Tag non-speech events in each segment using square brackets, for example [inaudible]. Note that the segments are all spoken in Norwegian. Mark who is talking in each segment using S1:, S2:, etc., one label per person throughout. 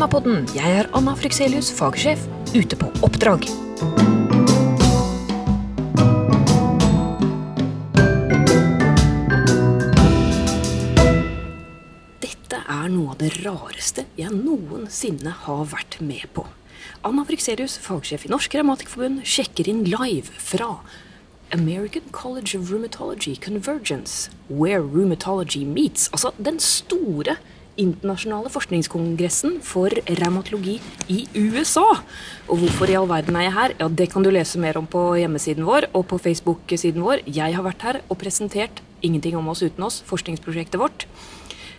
S1: Reumapodden. Jeg er Anna Frykselius, fagsjef, ute på oppdrag. Dette er noe av det rareste jeg noensinne har vært med på. Anna Frykselius, fagsjef i Norsk Revmatikerforbund, sjekker inn live fra American College of Rheumatology Convergence, where rheumatology meets. Altså den store internasjonale forskningskongressen for revmatologi i USA. Og hvorfor i all verden er jeg her? Ja, Det kan du lese mer om på hjemmesiden vår og på Facebook-siden vår. Jeg har vært her og presentert Ingenting om oss uten oss, forskningsprosjektet vårt.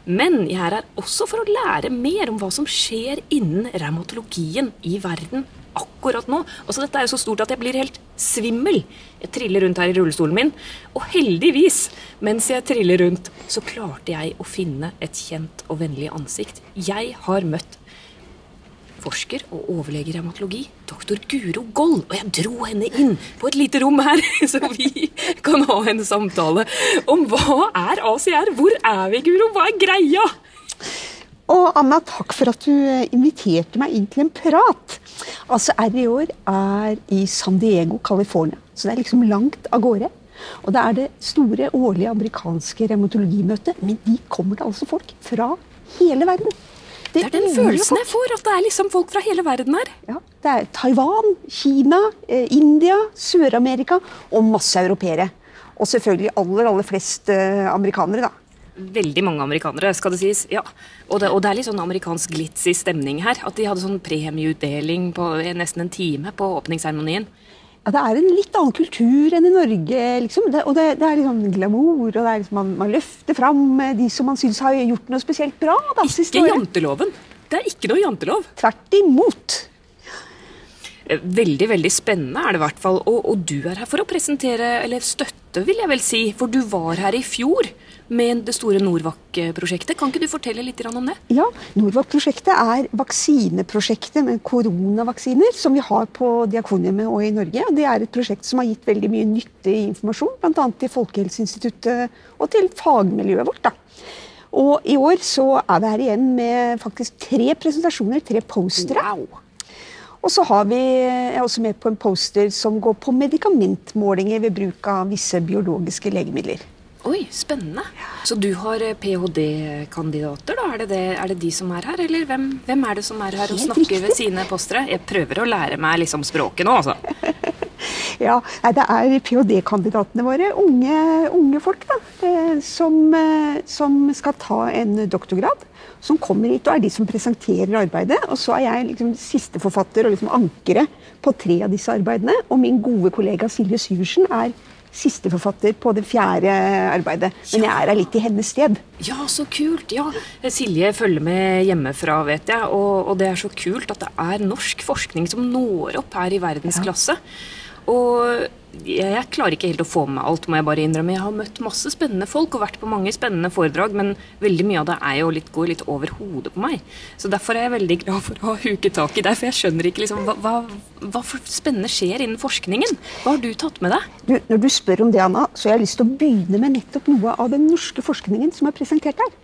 S1: Men jeg er her også for å lære mer om hva som skjer innen revmatologien i verden akkurat nå. Altså, dette er jo så stort at jeg blir helt svimmel. Jeg triller rundt her i rullestolen min, og heldigvis, mens jeg triller rundt, så klarte jeg å finne et kjent og vennlig ansikt. Jeg har møtt forsker og overlege i revmatologi, doktor Guro Goll. Og jeg dro henne inn på et lite rom her, [laughs] så vi kan ha en samtale om hva er ACR? Hvor er vi, Guro? Hva er greia?
S2: Og Anna, takk for at du eh, inviterte meg inn til en prat. Altså, R i år er i San Diego, California. Så det er liksom langt av gårde. Og det er det store årlige amerikanske revmatologimøtet. Men de kommer det altså folk fra hele verden.
S1: Det er den følelsen jeg får, at det er liksom folk fra hele verden her.
S2: Ja, Det er Taiwan, Kina, eh, India, Sør-Amerika og masse europeere. Og selvfølgelig aller, aller flest eh, amerikanere, da.
S1: Veldig mange amerikanere, skal det sies. ja. Og det, og det er litt sånn amerikansk glitzy stemning her. At de hadde sånn premieutdeling på nesten en time på åpningsseremonien.
S2: Ja, Det er en litt annen kultur enn i Norge. liksom. Det, og det, det er liksom glamour, og er liksom, man, man løfter fram eh, de som man syns har gjort noe spesielt bra. Da,
S1: Ikke janteloven. Det er ikke noe jantelov.
S2: Tvert imot.
S1: Eh, Veldig veldig spennende er det i hvert fall. Og, og du er her for å presentere, eller støtte, vil jeg vel si. For du var her i fjor med det store Norvac-prosjektet. Kan ikke du fortelle litt om det?
S2: Ja, Norvac-prosjektet er vaksineprosjektet med koronavaksiner som vi har på Diakonhjemmet og i Norge. Det er et prosjekt som har gitt veldig mye nyttig informasjon, bl.a. til Folkehelseinstituttet og til fagmiljøet vårt. da. Og i år så er vi her igjen med faktisk tre presentasjoner, tre postere. Og så har vi, jeg er også med på en poster som går på medikamentmålinger ved bruk av visse biologiske legemidler.
S1: Oi, spennende. Så du har eh, ph.d.-kandidater, da? Er det, det, er det de som er her, eller hvem, hvem er det som er her og snakker ved sine postere? Jeg prøver å lære meg liksom språket nå, altså. [laughs]
S2: Ja, Det er ph.d.-kandidatene våre, unge, unge folk, da, eh, som, eh, som skal ta en doktorgrad. Som kommer hit og er de som presenterer arbeidet. Og så er jeg liksom siste forfatter og liksom ankeret på tre av disse arbeidene. Og min gode kollega Silje Syversen er siste forfatter på det fjerde arbeidet. Men jeg er her litt i hennes sted.
S1: Ja, så kult. Ja, Silje følger med hjemmefra, vet jeg. Og, og det er så kult at det er norsk forskning som når opp her i verdensklasse. Og jeg, klarer ikke helt å få med alt, må jeg bare innrømme. Jeg har møtt masse spennende folk og vært på mange spennende foredrag, men veldig mye av det er jo litt, går litt over hodet på meg. Så derfor er jeg veldig glad for å ha huket tak i deg, for jeg skjønner ikke liksom, hva, hva, hva for spennende skjer innen forskningen. Hva har du tatt med deg?
S2: Du, når du spør om det, Anna, så har jeg lyst til å begynne med nettopp noe av den norske forskningen som er presentert her.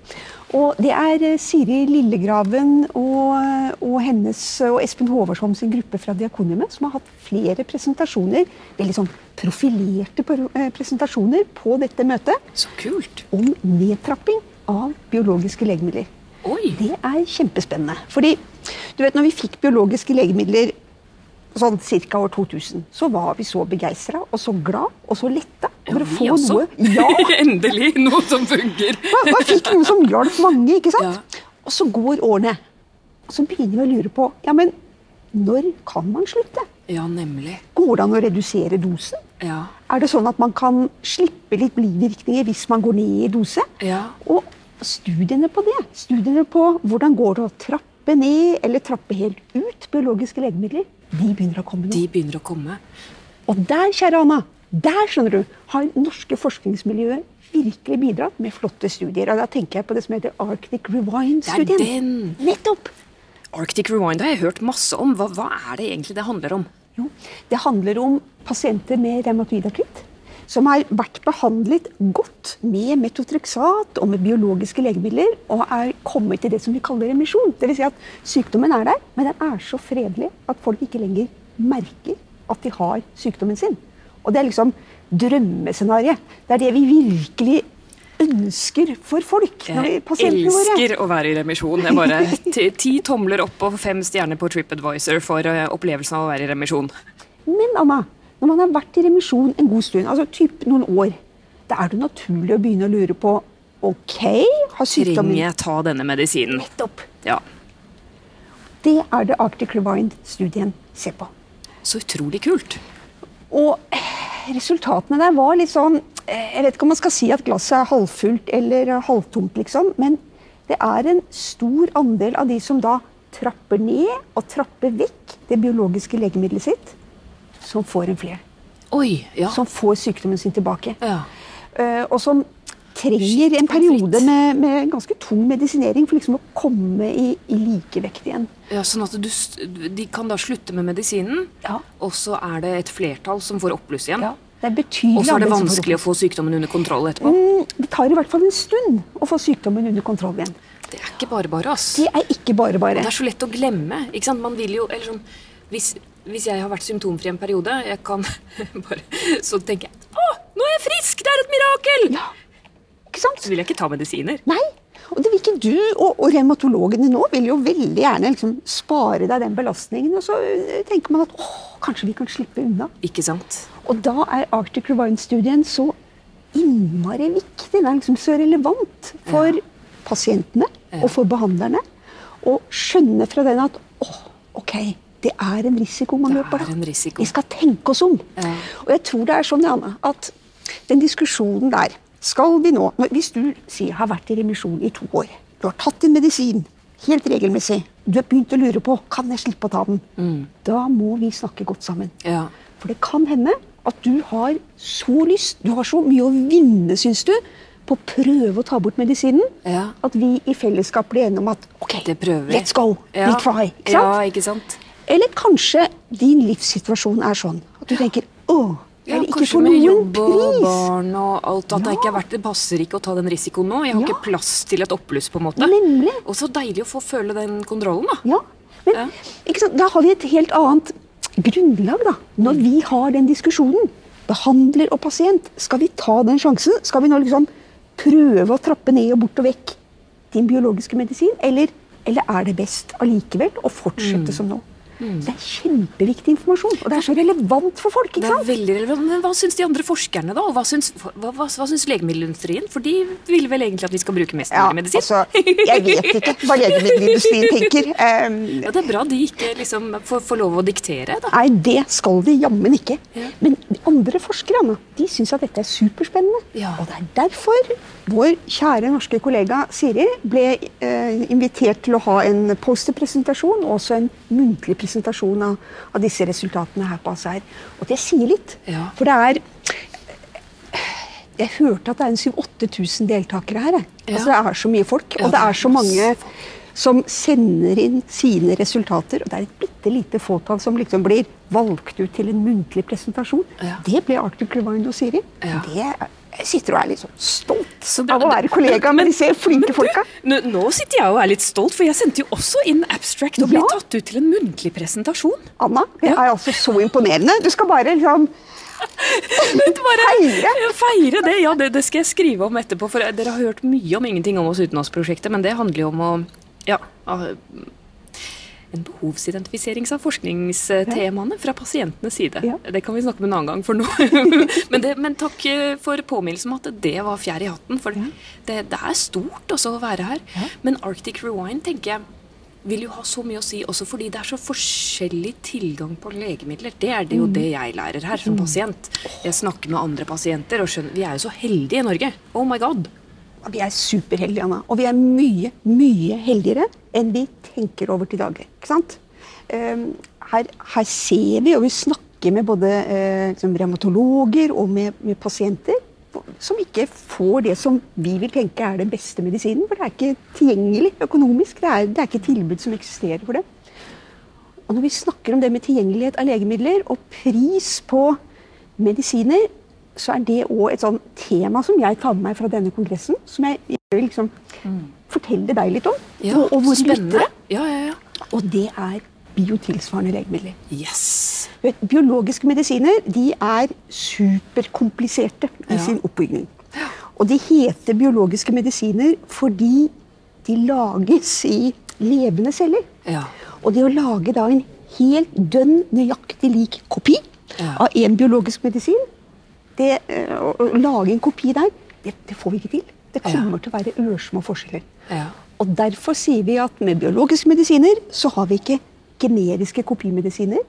S2: Og det er eh, Siri Lillegraven og, og hennes og Espen Håvardsholm sin gruppe fra Diakoniumet som har hatt flere presentasjoner, veldig sånn profilerte eh, presentasjoner på dette møtet
S1: Så kult.
S2: om nedtrapping av biologiske legemidler.
S1: Oi.
S2: Det er kjempespennende. Fordi du vet, når vi fikk biologiske legemidler sånn ca. år 2000, så var vi så begeistra og så glad og så letta over å få
S1: også.
S2: noe Ja! [laughs]
S1: Endelig noe som funker! [laughs]
S2: Man, man fikk noe som hjalp mange, ikke sant?
S1: Ja.
S2: Og så går årene. Og så begynner vi å lure på ja, men når kan man slutte?
S1: Ja, nemlig.
S2: Går det an å redusere dosen?
S1: Ja.
S2: Er det sånn at man kan slippe litt bivirkninger hvis man går ned i dose?
S1: Ja.
S2: Og studiene på det, studiene på hvordan går det å trappe ned eller trappe helt ut biologiske legemidler, de begynner å komme nå.
S1: De begynner å komme.
S2: Og der, kjære Anna, der skjønner du, har norske forskningsmiljøer virkelig bidratt med flotte studier. Og da tenker jeg på det som heter Arctic Rewind-studien.
S1: Det er den.
S2: Nettopp!
S1: Arctic Rewind har jeg hørt masse om. Hva, hva er det egentlig det handler om?
S2: Jo, det handler om pasienter med revmatoid artritt. som har vært behandlet godt med metotrexat og med biologiske legemidler, og er kommet til det som vi kaller remisjon. Dvs. Si at sykdommen er der, men den er så fredelig at folk ikke lenger merker at de har sykdommen sin. Og det er liksom drømmescenarioet. Det er det vi virkelig ønsker for folk.
S1: Jeg elsker å være i remisjon. Jeg bare [laughs] Ti tomler opp og fem stjerner på TripAdvisor for eh, opplevelsen av å være i remisjon.
S2: Men Anna, når man har vært i remisjon en god stund, altså typ noen år, da er det naturlig å begynne å lure på ok, har sykdommen
S1: Trenger jeg ta denne medisinen?
S2: Nettopp.
S1: Ja.
S2: Det er det Arctic Rewind-studien ser på.
S1: Så utrolig kult.
S2: Og resultatene der var litt sånn Jeg vet ikke om man skal si at glasset er halvfullt eller halvtomt, liksom, men det er en stor andel av de som da trapper ned og trapper vekk det biologiske legemiddelet sitt, som får en flere.
S1: Oi, ja.
S2: Som får sykdommen sin tilbake.
S1: Ja.
S2: Uh, og som trenger en periode med, med, ganske tung medisinering for liksom å komme i, i likevekt igjen.
S1: Ja, sånn at du, De kan da slutte med medisinen,
S2: ja.
S1: og så er det et flertall som får oppbluss igjen?
S2: Ja. Det er betydelig
S1: Og så er det vanskelig å få sykdommen under kontroll etterpå?
S2: Mm, det tar i hvert fall en stund å få sykdommen under kontroll igjen.
S1: Det er ikke bare bare, ass.
S2: Det er ikke bare bare.
S1: Og det er så lett å glemme. ikke sant? Man vil jo, eller sånn, hvis, hvis jeg har vært symptomfri en periode, jeg kan [laughs] bare, så tenker jeg Å, nå er jeg frisk! Det er et mirakel!
S2: Ja, ikke sant?
S1: Så vil jeg ikke ta medisiner.
S2: Nei, og det vil ikke du. Og, og revmatologene nå vil jo veldig gjerne liksom spare deg den belastningen. Og så tenker man at åh, kanskje vi kan slippe unna.
S1: Ikke sant?
S2: Og da er Arctic Rewind-studien så innmari viktig. Den er liksom så relevant for ja. pasientene ja. og for behandlerne. Å skjønne fra den at å, ok, det er en risiko man løper.
S1: Det er en risiko.
S2: Vi skal tenke oss om.
S1: Ja.
S2: Og jeg tror det er sånn, Janne, at den diskusjonen der skal vi nå Hvis du sier har vært i remisjon i to år, du har tatt din medisin helt regelmessig, du har begynt å lure på kan jeg slippe å ta den,
S1: mm.
S2: da må vi snakke godt sammen.
S1: Ja.
S2: For det kan hende at du har så lyst, du har så mye å vinne, syns du, på å prøve å ta bort medisinen,
S1: ja.
S2: at vi i fellesskap blir enige om at OK, let's go,
S1: ja.
S2: we try.
S1: Ikke sant? Ja, ikke sant?
S2: Eller kanskje din livssituasjon er sånn at du tenker å,
S1: ja, kanskje med jobb og barn og alt. At
S2: Ja.
S1: det ikke verdt det passer ikke å ta den risikoen nå. Jeg har
S2: Ja.
S1: ikke plass til et oppbluss, på en måte.
S2: Nemlig.
S1: Og så deilig å få føle den kontrollen, da.
S2: Ja, men da har vi et helt annet grunnlag da, når vi har den diskusjonen. Behandler og pasient. Skal vi ta den sjansen? Skal vi nå liksom prøve å trappe ned og bort og vekk din biologiske medisin? Eller, eller er det best allikevel å fortsette som nå? Det er kjempeviktig informasjon, og det er så relevant for folk.
S1: Det er veldig relevant. Men hva syns de andre forskerne, da? Og hva syns, hva, hva, hva syns legemiddelindustrien? For de vil vel egentlig at vi skal bruke mest
S2: Ja,
S1: medisin?
S2: altså, jeg vet ikke [laughs] hva legemiddelindustrien tenker. Um,
S1: Ja, det er bra de ikke liksom får, får lov å diktere, da.
S2: Nei, det skal de jammen ikke.
S1: Ja.
S2: Men de andre Anna, de syns at dette er superspennende.
S1: Ja.
S2: Og det er derfor vår kjære norske kollega Siri ble eh, invitert til å ha en posterpresentasjon og også en muntlig presentasjon av, av disse resultatene her på ASR. Og det sier litt.
S1: Ja.
S2: For det er Jeg hørte at det er en 7000-8000 deltakere her.
S1: Ja.
S2: Altså, det er så mye folk, og det
S1: er
S2: er så mange som sender inn sine resultater. Og det er et bitte lite fåtall som liksom blir valgt ut til en muntlig presentasjon.
S1: Ja.
S2: Det ble Arctic Rewind og Siri.
S1: Ja.
S2: Det, jeg sitter og er litt sånn stolt
S1: Så det-
S2: av å være kollega med disse flinke folka.
S1: Nå, sitter jeg og er litt stolt, for jeg sendte jo også inn abstract og ble
S2: Ja.
S1: tatt ut til en muntlig presentasjon.
S2: Anna, det
S1: Ja.
S2: er altså så imponerende. Du skal bare liksom [laughs]
S1: Bare
S2: Feire.
S1: Feire det, ja, det, det skal jeg skrive om etterpå. For dere har hørt mye om Ingenting om oss uten oss-prosjektet, men det handler jo om å ja, en behovsidentifisering av forskningstemaene fra pasientenes side.
S2: Ja.
S1: Det kan vi snakke om en annen gang for nå. [laughs] men, det, men takk eh, for påminnelsen om at det var fjær i hatten. For det, det er stort også å være her. Men Arctic Rewind tenker jeg vil jo ha så mye å si også fordi det er så forskjellig tilgang på legemidler. Det er det jo det jeg lærer her som pasient. Jeg snakker med andre pasienter og skjønner Vi er jo så heldige i Norge. Oh my god.
S2: Vi er superheldige, Anna. Og vi er mye, mye heldigere enn vi tenker over til daglig. Ikke sant? Um, her, her ser vi, og vi snakker med både liksom revmatologer og med, med pasienter som ikke får det som vi vil tenke er den beste medisinen. For det er ikke tilgjengelig økonomisk. Det er, det er ikke tilbud som eksisterer for det. Og når vi snakker om det med tilgjengelighet av legemidler og pris på medisiner, så er det òg et sånn tema som jeg tar med meg fra denne kongressen. Som jeg, jeg vil liksom fortelle deg litt om.
S1: Ja,
S2: og, og våre
S1: spennende.
S2: lyttere.
S1: Ja, ja, ja.
S2: Og det er biotilsvarende legemidler.
S1: Yes.
S2: Vet, Biologiske medisiner de er superkompliserte i
S1: Ja.
S2: sin oppbygning. Og de heter biologiske medisiner fordi de lages i levende celler.
S1: Ja.
S2: Og det å lage da en helt dønn nøyaktig lik kopi
S1: Ja.
S2: av en biologisk medisin, det, eh, å, å lage en kopi der, det, det får vi ikke til. Det
S1: Ja.
S2: kommer til å være ørsmå forskjeller.
S1: Ja.
S2: Og Derfor sier vi at med biologiske medisiner så har vi ikke generiske kopimedisiner,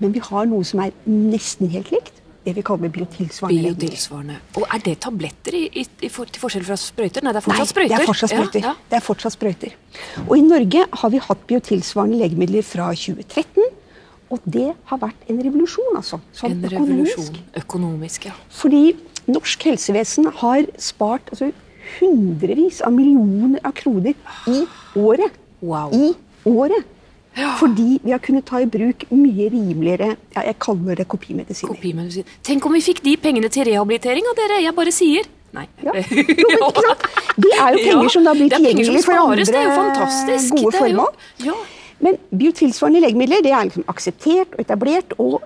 S2: men vi har noe som er nesten helt likt. Det vi kaller biotilsvarende.
S1: Biotilsvarende. Og er det tabletter i, i, i for, til forskjell fra sprøyter? Nei, det er fortsatt sprøyter.
S2: det er fortsatt sprøyter.
S1: Ja, ja.
S2: Det er fortsatt sprøyter. Og i Norge har vi hatt biotilsvarende legemidler fra 2013. Og det har vært en revolusjon, altså. Sånn
S1: En revolusjon. Økonomisk, ja.
S2: Fordi norsk helsevesen har spart altså, hundrevis av millioner av kroner i året.
S1: Wow.
S2: I året. Fordi vi har kunnet ta i bruk mye rimeligere ja, jeg kaller det kopimedisiner.
S1: Kopimedisin. Tenk om vi fikk de pengene til rehabilitering av dere! Jeg bare sier. Nei.
S2: Ja. [laughs] Jo, men? Det er jo penger
S1: Ja,
S2: som da blir tilgjengelig for andre gode
S1: Det jo-
S2: formål.
S1: Ja.
S2: Men biotilsvarende legemidler det er liksom akseptert og etablert og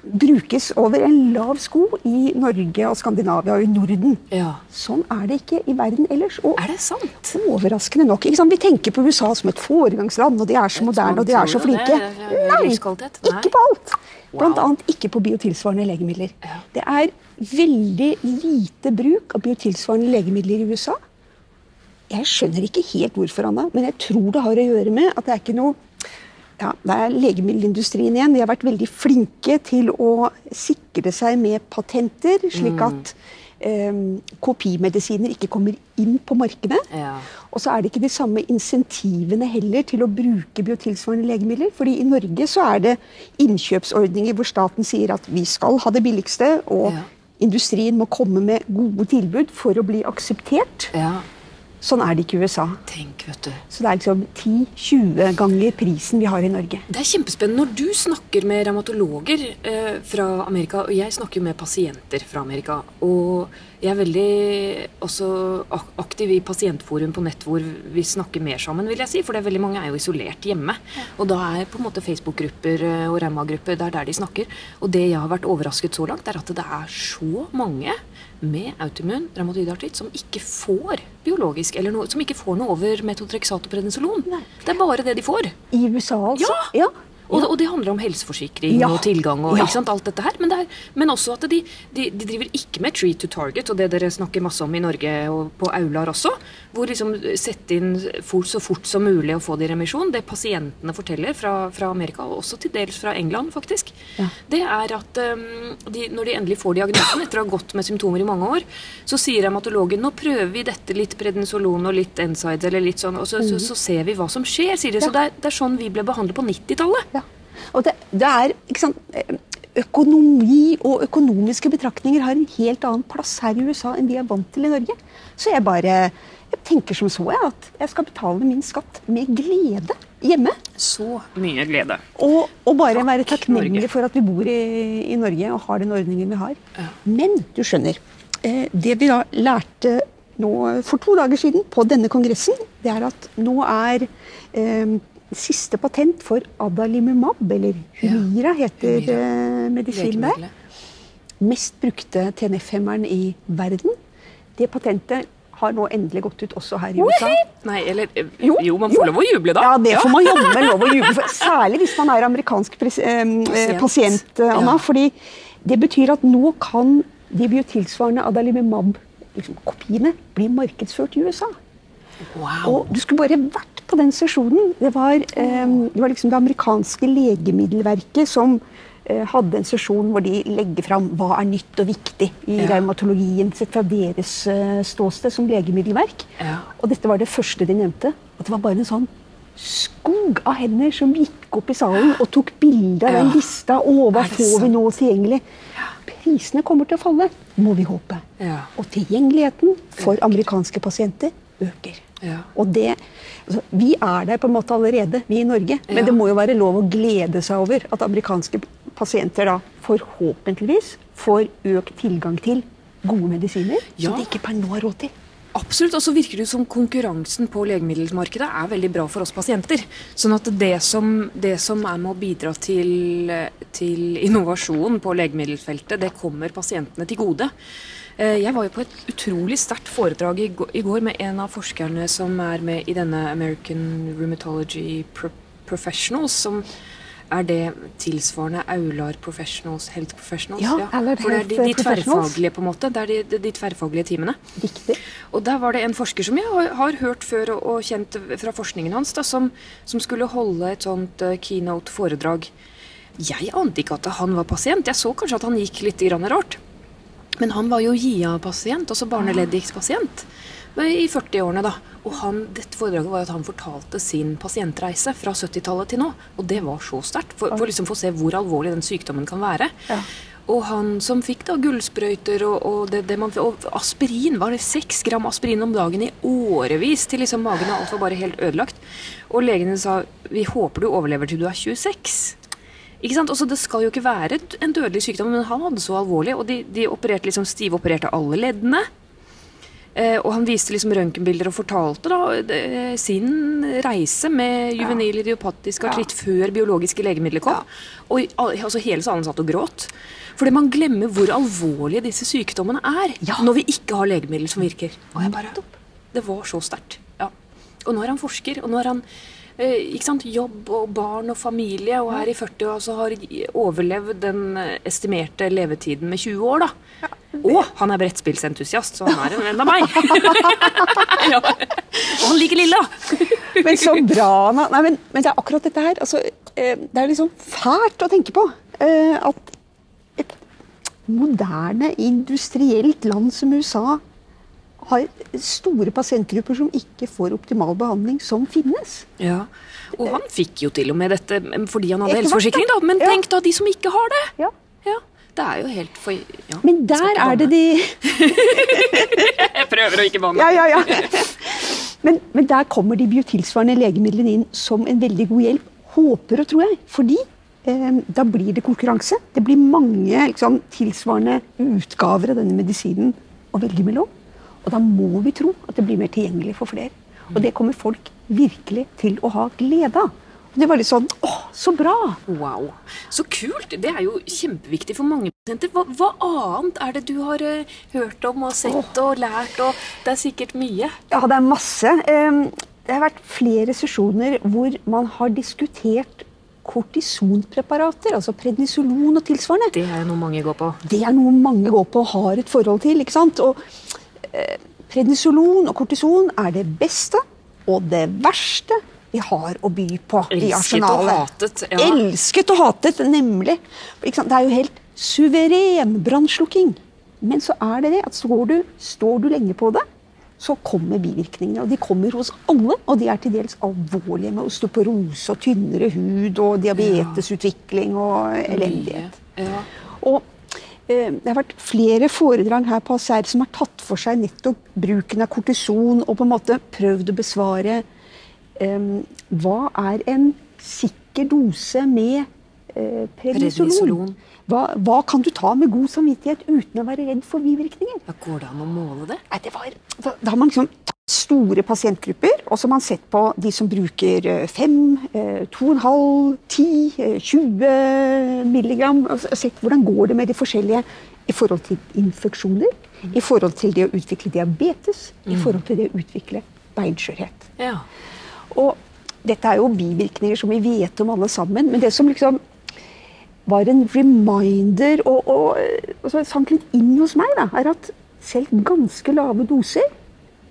S2: brukes over en lav sko i Norge og Skandinavia og i Norden.
S1: ja.
S2: Sånn er det ikke i verden ellers. Og
S1: Er det sant?
S2: overraskende nok. Vi tenker på USA som et foregangsland, og de er så moderne og de er så flinke.
S1: Nei.
S2: ikke på alt. Blant annet ikke på biotilsvarende legemidler. Det er veldig lite bruk av biotilsvarende legemidler i USA. Jeg skjønner ikke helt hvorfor, Anna, men jeg tror det har å gjøre med at det er ikke noe ja, Det er legemiddelindustrien igjen. De har vært veldig flinke til å sikre seg med patenter, slik
S1: Mm.
S2: at eh, kopimedisiner ikke kommer inn på markedet.
S1: Ja.
S2: Og så er det ikke de samme insentivene heller til å bruke biotilsvarende legemidler. fordi i Norge så er det innkjøpsordninger hvor staten sier at vi skal ha det billigste, og
S1: Ja.
S2: industrien må komme med gode tilbud for å bli akseptert.
S1: ja.
S2: Sånn er det ikke i USA.
S1: Tenk, vet du.
S2: Så det er liksom 10-20 ganger prisen vi har i Norge.
S1: Det er kjempespennende når du snakker med revmatologer eh, fra Amerika, og jeg snakker jo med pasienter fra Amerika. Og jeg er veldig også aktiv i pasientforum på nett hvor vi snakker mer sammen, vil jeg si. For det er veldig mange er jo isolert hjemme. Og da er på en måte Facebook-grupper eh, og revmagrupper er der de snakker. Og det jeg har vært overrasket så langt, er at det er så mange med autoimmun revmatoidartritt som ikke får biologisk, eller noe, som ikke får noe over metotreksat og prednisolon. Det er bare det de får.
S2: I USA, altså?
S1: Ja.
S2: ja.
S1: Og, og det handler om helseforsikring og tilgang og alt dette her. Men, er, men også at de, de, de driver ikke med treat to target, og det dere snakker masse om i Norge og på Aular også. Hvor liksom sette inn fort, så fort som mulig og få det i remisjon. Det pasientene forteller fra, fra Amerika, og også til dels fra England, faktisk, det er at um, de, når de endelig får diagnosen etter å ha gått med symptomer i mange år, så sier revmatologen nå prøver vi dette litt prednisolon og litt Enside eller litt sånn, og så, så, så ser vi hva som skjer, sier de. Så. Det er, det er sånn vi ble behandlet på 90-tallet.
S2: Og det, det er ikke sant, eh, Økonomi og økonomiske betraktninger har en helt annen plass her i USA enn vi er vant til i Norge. Så jeg bare jeg tenker som så jeg, at jeg skal betale min skatt med glede hjemme.
S1: Så mye glede.
S2: Og, og bare
S1: Takk,
S2: være takknemlig for at vi bor i, i Norge og har den ordningen vi har.
S1: Ja.
S2: Men du skjønner, eh, det vi da lærte nå for to dager siden på denne kongressen, det er at nå er eh, siste patent for adalimumab, eller Humira heter
S1: Humira.
S2: eh, medisinen der, mest brukte TNF-hemmeren i verden. Det patentet har nå endelig gått ut også her i USA.
S1: Nei, eller Jo, man får lov å juble, da.
S2: Ja, det får man jammen lov å juble for. [laughs] Særlig hvis man er amerikansk pres eh,
S1: Pasient.
S2: pasient, eh, Anna.
S1: Ja.
S2: fordi det betyr at nå kan de biotilsvarende adalimumab liksom, bli markedsført i USA.
S1: Wow.
S2: Og du skulle bare vært på den sesjonen. Det var, eh, det var liksom det amerikanske legemiddelverket som eh, hadde en sesjon hvor de legger fram hva er nytt og viktig i
S1: Ja.
S2: revmatologien sett fra deres eh, ståsted som legemiddelverk.
S1: Ja.
S2: Og dette var det første de nevnte. At det var bare en sånn skog av hender som gikk opp i salen og tok bilde av den lista. Å, hva får vi nå tilgjengelig? Prisene kommer til å falle, må vi håpe.
S1: Ja.
S2: Og tilgjengeligheten for amerikanske pasienter øker.
S1: Ja.
S2: Og det, altså, vi er der på en måte allerede, vi i Norge. Men
S1: Ja.
S2: det må jo være lov å glede seg over at amerikanske pasienter da forhåpentligvis får økt tilgang til gode medisiner
S1: Ja.
S2: som de ikke per nå har råd til.
S1: Absolutt, og så virker det som konkurransen på legemiddelmarkedet er veldig bra for oss pasienter. Sånn at det som, det som er med å bidra til, til innovasjon på legemiddelfeltet, det kommer pasientene til gode. Eh, Jeg var jo på et utrolig sterkt foredrag i går med en av forskerne som er med i denne American Rheumatology Professionals, som er det tilsvarende Aular Professionals, Health Professionals.
S2: Ja, ja.
S1: For det er de, de tverrfaglige, på en måte. Det er de, de, de tverrfaglige teamene.
S2: Riktig.
S1: Og der var det en forsker som jeg har, hørt før og, og kjent fra forskningen hans, da, som, som skulle holde et sånt uh, keynote-foredrag. Jeg ante ikke at han var pasient. Jeg så kanskje at han gikk litt grann rart. Men han var jo GIA-pasient, altså barneleddighetspasient, i 40-årene. da. Og han, dette foredraget var at han fortalte sin pasientreise fra 70-tallet til nå. Og det var så sterkt, for, for liksom å få se hvor alvorlig den sykdommen kan være.
S2: Ja.
S1: Og han som fikk da gullsprøyter og, og, det, det man, og aspirin, var det seks gram aspirin om dagen i årevis til liksom magen og alt var bare helt ødelagt. Og legene sa vi håper du overlever til du er 26. Ikke sant? Også, det skal jo ikke være en dødelig sykdom, men han hadde så alvorlig, og de, de opererte liksom stivopererte alle leddene. Eh, og han viste liksom røntgenbilder og fortalte da eh, sin reise med juvenil idiopatisk artritt før biologiske legemidler kom. Og i- altså, hele salen satt og gråt. Fordi man glemmer hvor alvorlige disse sykdommene er
S2: Ja.
S1: når vi ikke har legemidler som virker. Og jeg bare, det var så sterkt. Ja. Og nå er han forsker, og nå er han jobb og barn og familie, og er i 40 og så har overlevd den eh, estimerte levetiden med 20 år. da. Og han er brettspillsentusiast, så han er en venn av meg. [laughs] ja. Og han liker Lilla!
S2: Men så bra, Anna. Nei, men, men det er akkurat dette her. Altså, eh, det er liksom fælt å tenke på eh, at et moderne, industrielt land som USA har store pasientgrupper som ikke får optimal behandling, som finnes.
S1: Ja, Og han fikk jo til og med dette fordi han hadde helseforsikring, da. Men
S2: ja.
S1: tenk da de som ikke har det!
S2: Ja.
S1: Ja, Det er jo helt for ja,
S2: Men der er det de
S1: Jeg [laughs] prøver å ikke banne.
S2: Ja, ja, ja. Men, men der kommer de biotilsvarende legemidlene inn som en veldig god hjelp. Håper og tror jeg. Fordi da blir det konkurranse. Det blir mange liksom, tilsvarende utgaver av denne medisinen å velge mellom. Og da må vi tro at det blir mer tilgjengelig for flere. Og det kommer folk virkelig til å ha glede av. Det var litt sånn Å, så bra!
S1: Wow, så kult! Det er jo kjempeviktig for mange pasienter. Hva, hva annet er det du har uh, hørt om og sett og lært? Og det er sikkert mye.
S2: Ja, det er masse. Um, Det har vært flere sesjoner hvor man har diskutert kortisonpreparater, altså prednisolon og tilsvarende.
S1: Det er noe mange går på.
S2: Det er noe mange går på og har et forhold til. ikke sant? Og Prednisolon og kortison er det beste og det verste vi har å by på i
S1: Elsket og hatet, ja.
S2: Elsket og hatet, nemlig. Det er jo helt suveren brannslukking. Men så er det det at står du, står du lenge på det, så kommer bivirkningene. Og de kommer hos alle, og de er til dels alvorlige med osteoporose og tynnere hud og diabetesutvikling og elendighet.
S1: Ja.
S2: Og eh, det har vært flere foredrag her på ASER som har tatt for seg nettopp bruken av kortison og på en måte prøvd å besvare eh, hva er en sikker dose med eh, prednisolon? Hva, hva kan du ta med god samvittighet uten å være redd for bivirkninger?
S1: Ja, går det an å måle det?
S2: Nei, det var, da, da har man liksom store pasientgrupper, og så har man sett på de som bruker eh, 5, eh, 2,5, 10, eh, 20 milligram, og sett hvordan går det med de forskjellige i forhold til infeksjoner, i forhold til det å utvikle diabetes, i forhold til det å utvikle beinskjørhet.
S1: Ja.
S2: Og dette er jo bivirkninger som vi vet om alle sammen, men det som liksom var en reminder og, og, og så sank litt inn hos meg, da, er at selv ganske lave doser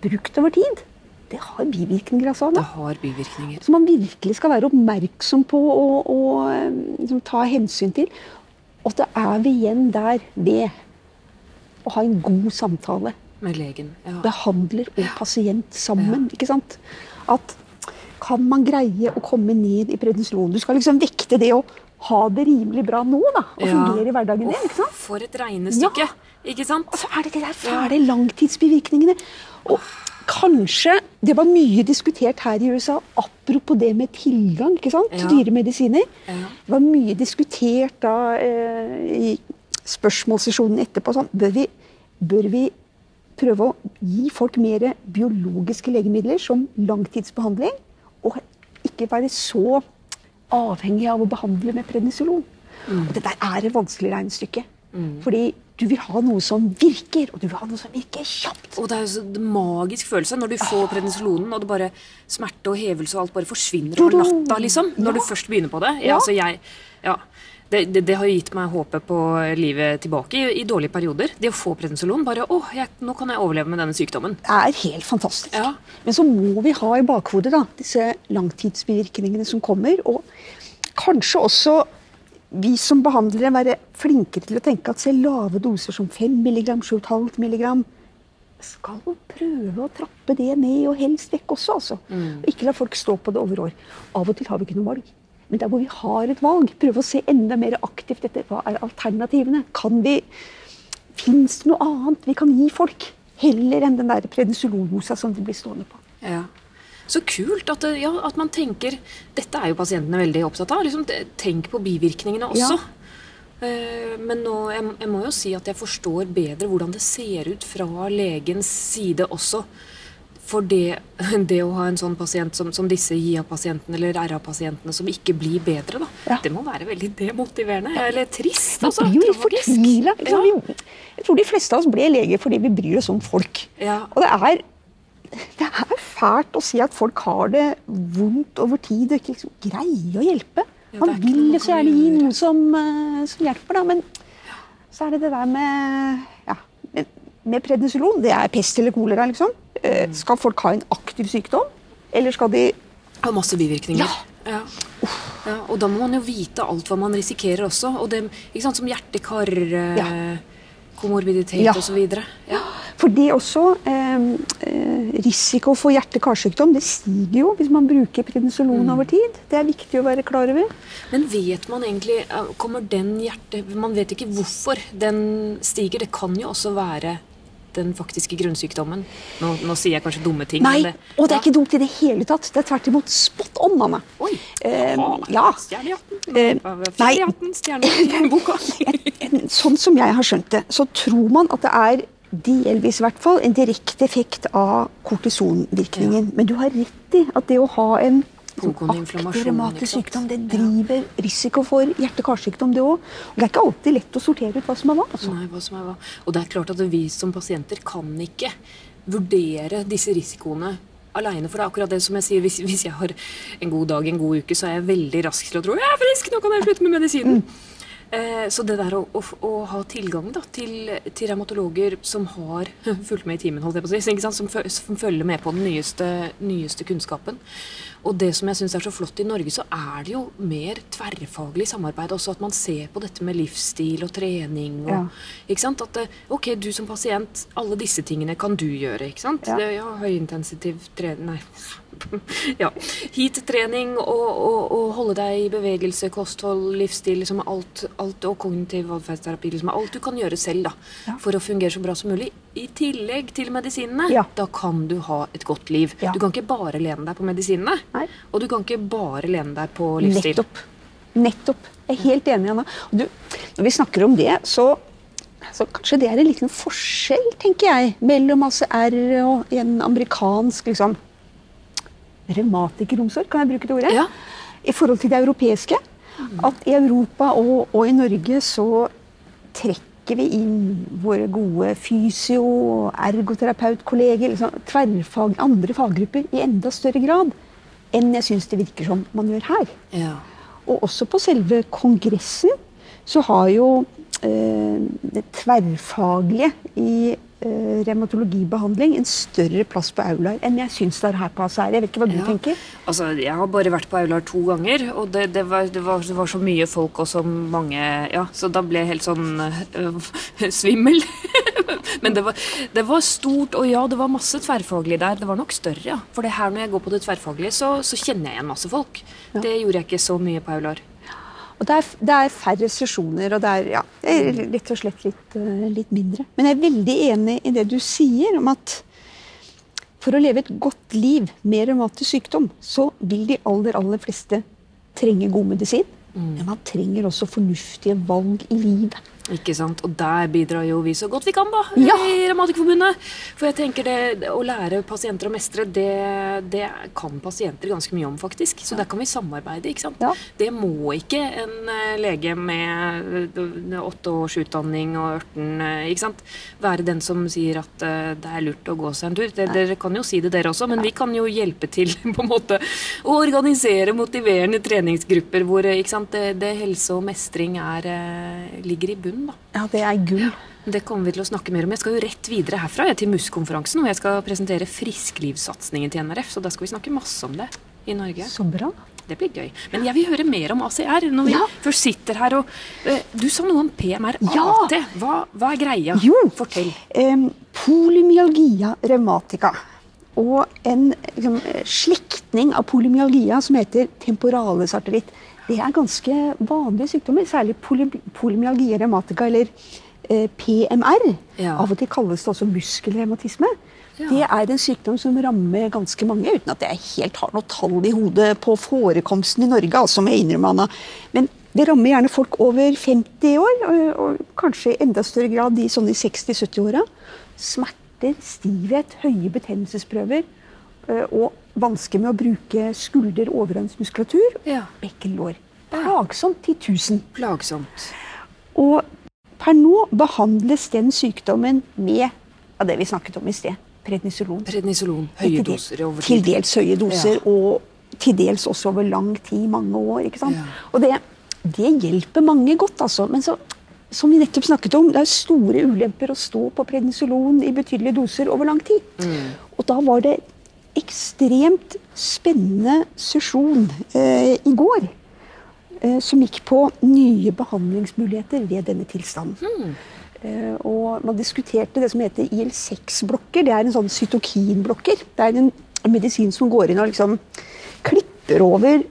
S2: brukt over tid, det har bivirkninger. altså.
S1: Det har bivirkninger.
S2: Som man virkelig skal være oppmerksom på og, og eh, liksom, ta hensyn til. Og så er vi igjen der ved å ha en god samtale
S1: Med legen. Ja.
S2: behandler og pasient sammen. ikke sant? At kan man greie å komme ned i prednisolon? Du skal liksom vekte det å ha det rimelig bra nå, da. Og
S1: Ja.
S2: fungere i hverdagen din. ikke sant?
S1: For et regnestykke, ikke sant?
S2: Og så er det de der fæle langtidsbivirkningene. Og kanskje Det var mye diskutert her i USA, apropos det med tilgang ikke sant, til
S1: Ja.
S2: dyre medisiner.
S1: Ja.
S2: Det var mye diskutert da eh, i spørsmålssesjonen etterpå. Sånn, bør, vi, bør vi prøve å gi folk mer biologiske legemidler som langtidsbehandling? Og ikke være så avhengig av å behandle med prednisolon? Og det der er et vanskelig regnestykke. Fordi du vil ha noe som virker, og du vil ha noe som virker kjapt.
S1: Og det er jo så en magisk følelse når du får prednisolonen, og det bare smerte og hevelse og alt bare forsvinner over natta, liksom. Når du først begynner på det. Ja,
S2: Ja.
S1: altså jeg, ja. Det, det, det har gitt meg håpet på livet tilbake i, i dårlige perioder. Det å få prednisolon. Bare å, jeg, nå kan jeg overleve med denne sykdommen.
S2: Det er helt fantastisk.
S1: Ja.
S2: Men så må vi ha i bakhodet da, disse langtidsbivirkningene som kommer. Og kanskje også vi som behandlere være flinkere til å tenke at selv lave doser som 5 mg, 7,5 mg skal prøve å trappe det ned, og helst vekk også. altså. Og ikke la folk stå på det over år. Av og til har vi ikke noe valg. Men der hvor vi har et valg, prøve å se enda mer aktivt etter hva er alternativene. Kan vi Fins det noe annet vi kan gi folk? Heller enn den der prednisolondosa som de blir stående på.
S1: Ja. Så kult at, ja, at man tenker Dette er jo pasientene veldig opptatt av. Liksom, tenk på bivirkningene også. Eh, Men nå, jeg, jeg må jo si at jeg forstår bedre hvordan det ser ut fra legens side også. For det, [laughs] det å ha en sånn pasient som, som disse JIA-pasientene eller RA-pasientene som ikke blir bedre, da,
S2: Ja.
S1: det må være veldig demotiverende. Eller trist.
S2: Man
S1: Altså,
S2: blir jo litt fortvila.
S1: Ja.
S2: Jeg tror de fleste av oss ble leger fordi vi bryr oss om folk.
S1: Ja.
S2: Og det er, det er fælt å si at folk har det vondt over tid og ikke liksom greier å hjelpe.
S1: Ja,
S2: Man vil
S1: jo
S2: så gjerne gi noe som, eh, som hjelper, da. Men så er det det der med ja, med- med prednisolon. Det er pest eller kolera, liksom. Eh,
S1: Mm.
S2: Skal folk ha en aktiv sykdom, eller skal de
S1: Ha masse bivirkninger.
S2: Ja.
S1: Ja. Ja, og da må man jo vite alt hva man risikerer også. Og det, ikke sant, som hjerte-kar, eh,
S2: Ja.
S1: komorbiditet
S2: Ja.
S1: osv. Ja.
S2: For det også eh, eh, Risiko for hjerte-karsykdom det stiger jo hvis man bruker prednisolon
S1: Mm.
S2: over tid. Det er viktig å være klar over.
S1: Men vet man egentlig eh, Kommer den hjerte... Man vet ikke hvorfor den stiger. Det kan jo også være den faktiske grunnsykdommen. Nå, nå sier jeg kanskje dumme ting.
S2: Nei,
S1: men
S2: og det er
S1: ja.
S2: ikke dumt i det hele tatt. Det er tvert imot spot on, Anne.
S1: Oi!
S2: Eh, ja.
S1: Stjerne i hatten.
S2: Eh, nei.
S1: i hatten, stjerne i boka. [laughs]
S2: Sånn som jeg har skjønt det, så tror man at det er delvis i hvert fall en direkte effekt av kortisonvirkningen. Men du har rett i at det å ha en sånn aktiv revmatisk sykdom, det driver risiko for hjerte-karsykdom, det òg. Det er ikke alltid lett å sortere ut hva som er hva. Altså.
S1: Nei, hva som er hva. Og det er klart at vi som pasienter kan ikke vurdere disse risikoene aleine. For det er akkurat det som jeg sier, hvis, hvis jeg har en god dag, en god uke, så er jeg veldig rask til å tro jeg er frisk, nå kan jeg slutte med medisinen. Eh, så det der å, å, å ha tilgang da, til, til revmatologer som har [laughs] fulgt med i timen, holdt jeg på å si, ikke sant? Som, som følger med på den nyeste, nyeste kunnskapen. Og det som jeg syns er så flott i Norge, så er det jo mer tverrfaglig samarbeid også. At man ser på dette med livsstil og trening og
S2: Ja.
S1: ikke sant? At eh, ok, du som pasient, alle disse tingene kan du gjøre. ikke sant?
S2: Ja.
S1: Det, ja, Høyintensitiv trening Nei. [laughs] ja. Heat-trening og, og, og holde deg i bevegelse, kosthold, livsstil, liksom alt, alt og kognitiv atferdsterapi. Liksom alt du kan gjøre selv da,
S2: Ja.
S1: for å fungere så bra som mulig. I tillegg til medisinene.
S2: Ja.
S1: Da kan du ha et godt liv.
S2: Ja.
S1: Du kan ikke bare lene deg på medisinene.
S2: Nei.
S1: Og du kan ikke bare lene deg på livsstil.
S2: Nettopp. Nettopp. Jeg er helt enig, Anna. Du, når vi snakker om det, så, så kanskje det er en liten forskjell, tenker jeg, mellom ACR og en amerikansk liksom, revmatikeromsorg, kan jeg bruke det ordet?
S1: Ja.
S2: I forhold til det europeiske. At i Europa og, og i Norge så trekker vi inn våre gode fysio- og ergoterapeutkolleger, liksom, tverrfag, andre faggrupper, i enda større grad enn jeg syns det virker som man gjør her.
S1: Ja.
S2: Og også på selve kongressen så har jo eh, det tverrfaglige i eh, revmatologibehandling en større plass på aulaer enn jeg syns det er her på ASR. Jeg vet ikke hva du
S1: Ja.
S2: tenker?
S1: Altså, jeg har bare vært på Aular to ganger, og det, det, var, det, var, det var så mye folk og så mange Ja, så da ble jeg helt sånn øh, [laughs] svimmel. [laughs] Men det var, det var stort, og ja, det var masse tverrfaglig der. Det var nok større, ja. For det her når jeg går på det tverrfaglige, så, så kjenner jeg igjen masse folk. Det gjorde jeg ikke så mye på Aular.
S2: Og det er, det er færre sesjoner, og det er, ja, rett og slett litt, eh, litt mindre. Men jeg er veldig enig i det du sier om at for å leve et godt liv med revmatisk sykdom, så vil de aller, aller fleste trenge god medisin. Men man trenger også fornuftige valg i livet.
S1: Ikke sant? Og der bidrar jo vi så godt vi kan, da,
S2: Ja.
S1: i Revmatikerforbundet. For jeg tenker det, å lære pasienter å mestre, det, det kan pasienter ganske mye om, faktisk. Så der kan vi samarbeide, ikke sant.
S2: Ja.
S1: Det må ikke en eh, lege med eh, åtte års utdanning og ørten, eh, ikke sant, være den som sier at det er lurt å gå seg en tur. Det, dere kan jo si det, dere også, men vi kan jo hjelpe til [laughs] på en måte å organisere motiverende treningsgrupper hvor ikke sant, det, det helse og mestring er, ligger i bunnen. Da.
S2: Ja, det er gull.
S1: Det kommer vi til å snakke mer om. Jeg skal jo rett videre herfra jeg, til MUS-konferansen, og jeg skal presentere frisklivssatsingen til NRF. Så da skal vi snakke masse om det i Norge.
S2: Så bra.
S1: Det blir gøy. Men jeg vil høre mer om ACR når vi
S2: Ja.
S1: først sitter her. Og, eh, du sa noe om PMR-AT.
S2: Ja.
S1: Hva, hva er greia?
S2: Jo.
S1: Fortell.
S2: Um, polymyalgia revmatica. Og en liksom, slektning av polymyalgia som heter temporales arteritt. Det er ganske vanlige sykdommer, særlig polymyalgi revmatica, eller eh, PMR.
S1: Ja.
S2: Av og til kalles det også muskelrevmatisme.
S1: Ja.
S2: Det er en sykdom som rammer ganske mange, uten at jeg helt har noe tall i hodet på forekomsten i Norge. altså med jeg innrømme, Anna. Men det rammer gjerne folk over 50 år, og, og kanskje i enda større grad de sånn i 60-70-åra. Smerter, stivhet, høye betennelsesprøver ø, og vansker med å bruke skulder- og overhåndsmuskulatur,
S1: Ja.
S2: Bekkenlår. Plagsomt til 1000.
S1: Plagsomt.
S2: Og per nå behandles den sykdommen med av det vi snakket om i sted. Prednisolon.
S1: Prednisolon. Høye doser over
S2: Til dels høye doser, og til dels også over lang tid, mange år. ikke sant?
S1: Ja.
S2: Og det, det hjelper mange godt, altså. Men så, som vi nettopp snakket om, det er store ulemper å stå på prednisolon i betydelige doser over lang tid.
S1: Mm.
S2: Og da var det ekstremt spennende sesjon eh, i går. Eh, som gikk på nye behandlingsmuligheter ved denne tilstanden. Eh, og man diskuterte det som heter IL6-blokker. Det er en sånn cytokinblokker. Det er en medisin som går inn og liksom klipper over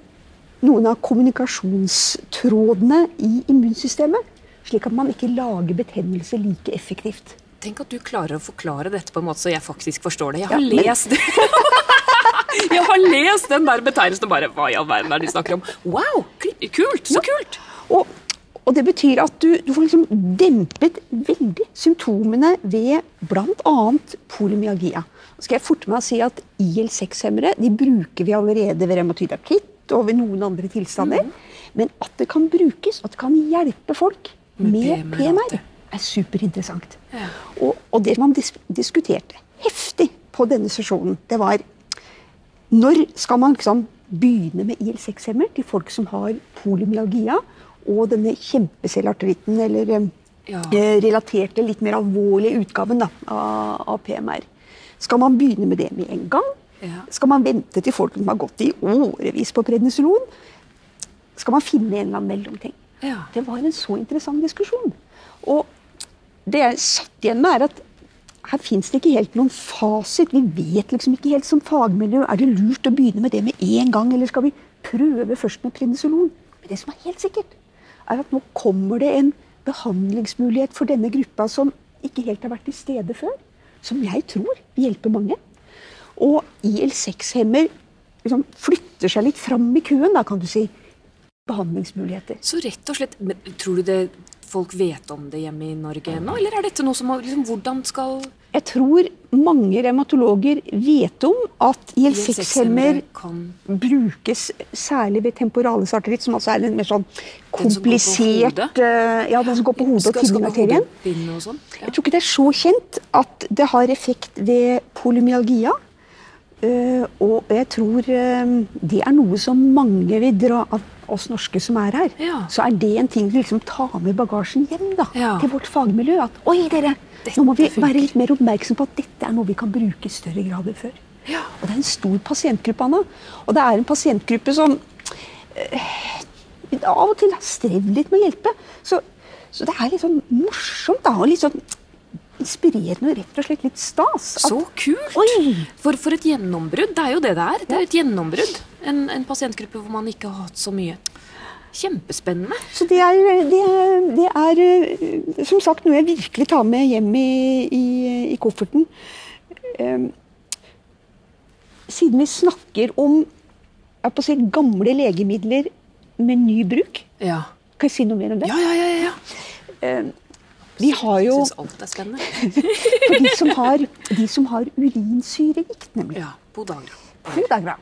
S2: noen av kommunikasjonstrådene i immunsystemet. Slik at man ikke lager betennelse like effektivt.
S1: Tenk at du klarer å forklare dette på en måte så jeg faktisk forstår det. Jeg har
S2: Ja,
S1: lest [laughs] Jeg har lest den der betegnelsen og bare Hva i all verden er det du snakker om? Wow! Kult! Så kult!
S2: Og, og det betyr at du, du får liksom dempet veldig symptomene ved bl.a. polymyagia. Så skal jeg forte meg å si at IL6-hemmere de bruker vi allerede ved reumatoid artritt og ved noen andre tilstander. Men at det kan brukes, at det kan hjelpe folk
S1: Med
S2: med
S1: PMR,
S2: er superinteressant.
S1: Ja.
S2: Og, og det man dis diskuterte heftig på denne sesjonen, det var når skal man liksom begynne med IL6-hemmer til folk som har polymyalgia og denne kjempecellartritten, eller
S1: Ja.
S2: eh, relaterte, litt mer alvorlige utgaven da, av, av PMR? Skal man begynne med det med en gang?
S1: Ja.
S2: Skal man vente til folk som har gått i årevis på prednisolon? Skal man finne en eller annen mellomting?
S1: Ja.
S2: Det var en så interessant diskusjon. Og det jeg satt igjen med, er at her fins det ikke helt noen fasit. Vi vet liksom ikke helt som fagmiljø. Er det lurt å begynne med det med en gang, eller skal vi prøve først med prednisolon? Men det som er helt sikkert, er at nå kommer det en behandlingsmulighet for denne gruppa som ikke helt har vært til stede før. Som jeg tror vil hjelpe mange. Og IL6-hemmer liksom flytter seg litt fram i køen, da, kan du si. Behandlingsmuligheter.
S1: Så rett og slett Tror du det folk vet om det hjemme i Norge ennå, eller er dette noe som liksom, Hvordan skal
S2: Jeg tror mange revmatologer vet om at IL6-hemmer
S1: kan
S2: brukes særlig ved temporales arteritt, som altså er en mer sånn komplisert eh, Ja, den som går på hodet og
S1: og sånn? Ja.
S2: Jeg tror ikke det er så kjent at det har effekt ved polymyalgia. Eh, og jeg tror eh, det er noe som mange vil dra av oss norske som er her.
S1: Ja.
S2: Så er det en ting vi liksom tar med bagasjen hjem da,
S1: Ja.
S2: til vårt fagmiljø. At oi, dere,
S1: Dette
S2: nå må vi
S1: funker.
S2: være litt mer oppmerksom på at dette er noe vi kan bruke i større grad enn før.
S1: Ja.
S2: Og det er en stor pasientgruppe, Anna. Og det er en pasientgruppe som øh, av og til har strevd litt med å hjelpe. Så, så det er litt sånn morsomt da, og litt sånn inspirerende og rett og slett litt stas. at-
S1: Så kult! For, for et gjennombrudd. Det er jo det det er. Det er et gjennombrudd. En, en pasientgruppe hvor man ikke har hatt så mye. Kjempespennende.
S2: Så det er, det, er- det er eh, som sagt noe jeg virkelig tar med hjem i, i, i kofferten. Um, siden vi snakker om si, gamle legemidler med ny bruk
S1: Ja.
S2: Kan jeg si noe mer om det?
S1: Ja, ja, ja. ja.
S2: Vi har jo
S1: syns alt er spennende.
S2: for de som har, de som har urinsyregikt, nemlig.
S1: Ja, Podagra.
S2: Podagra.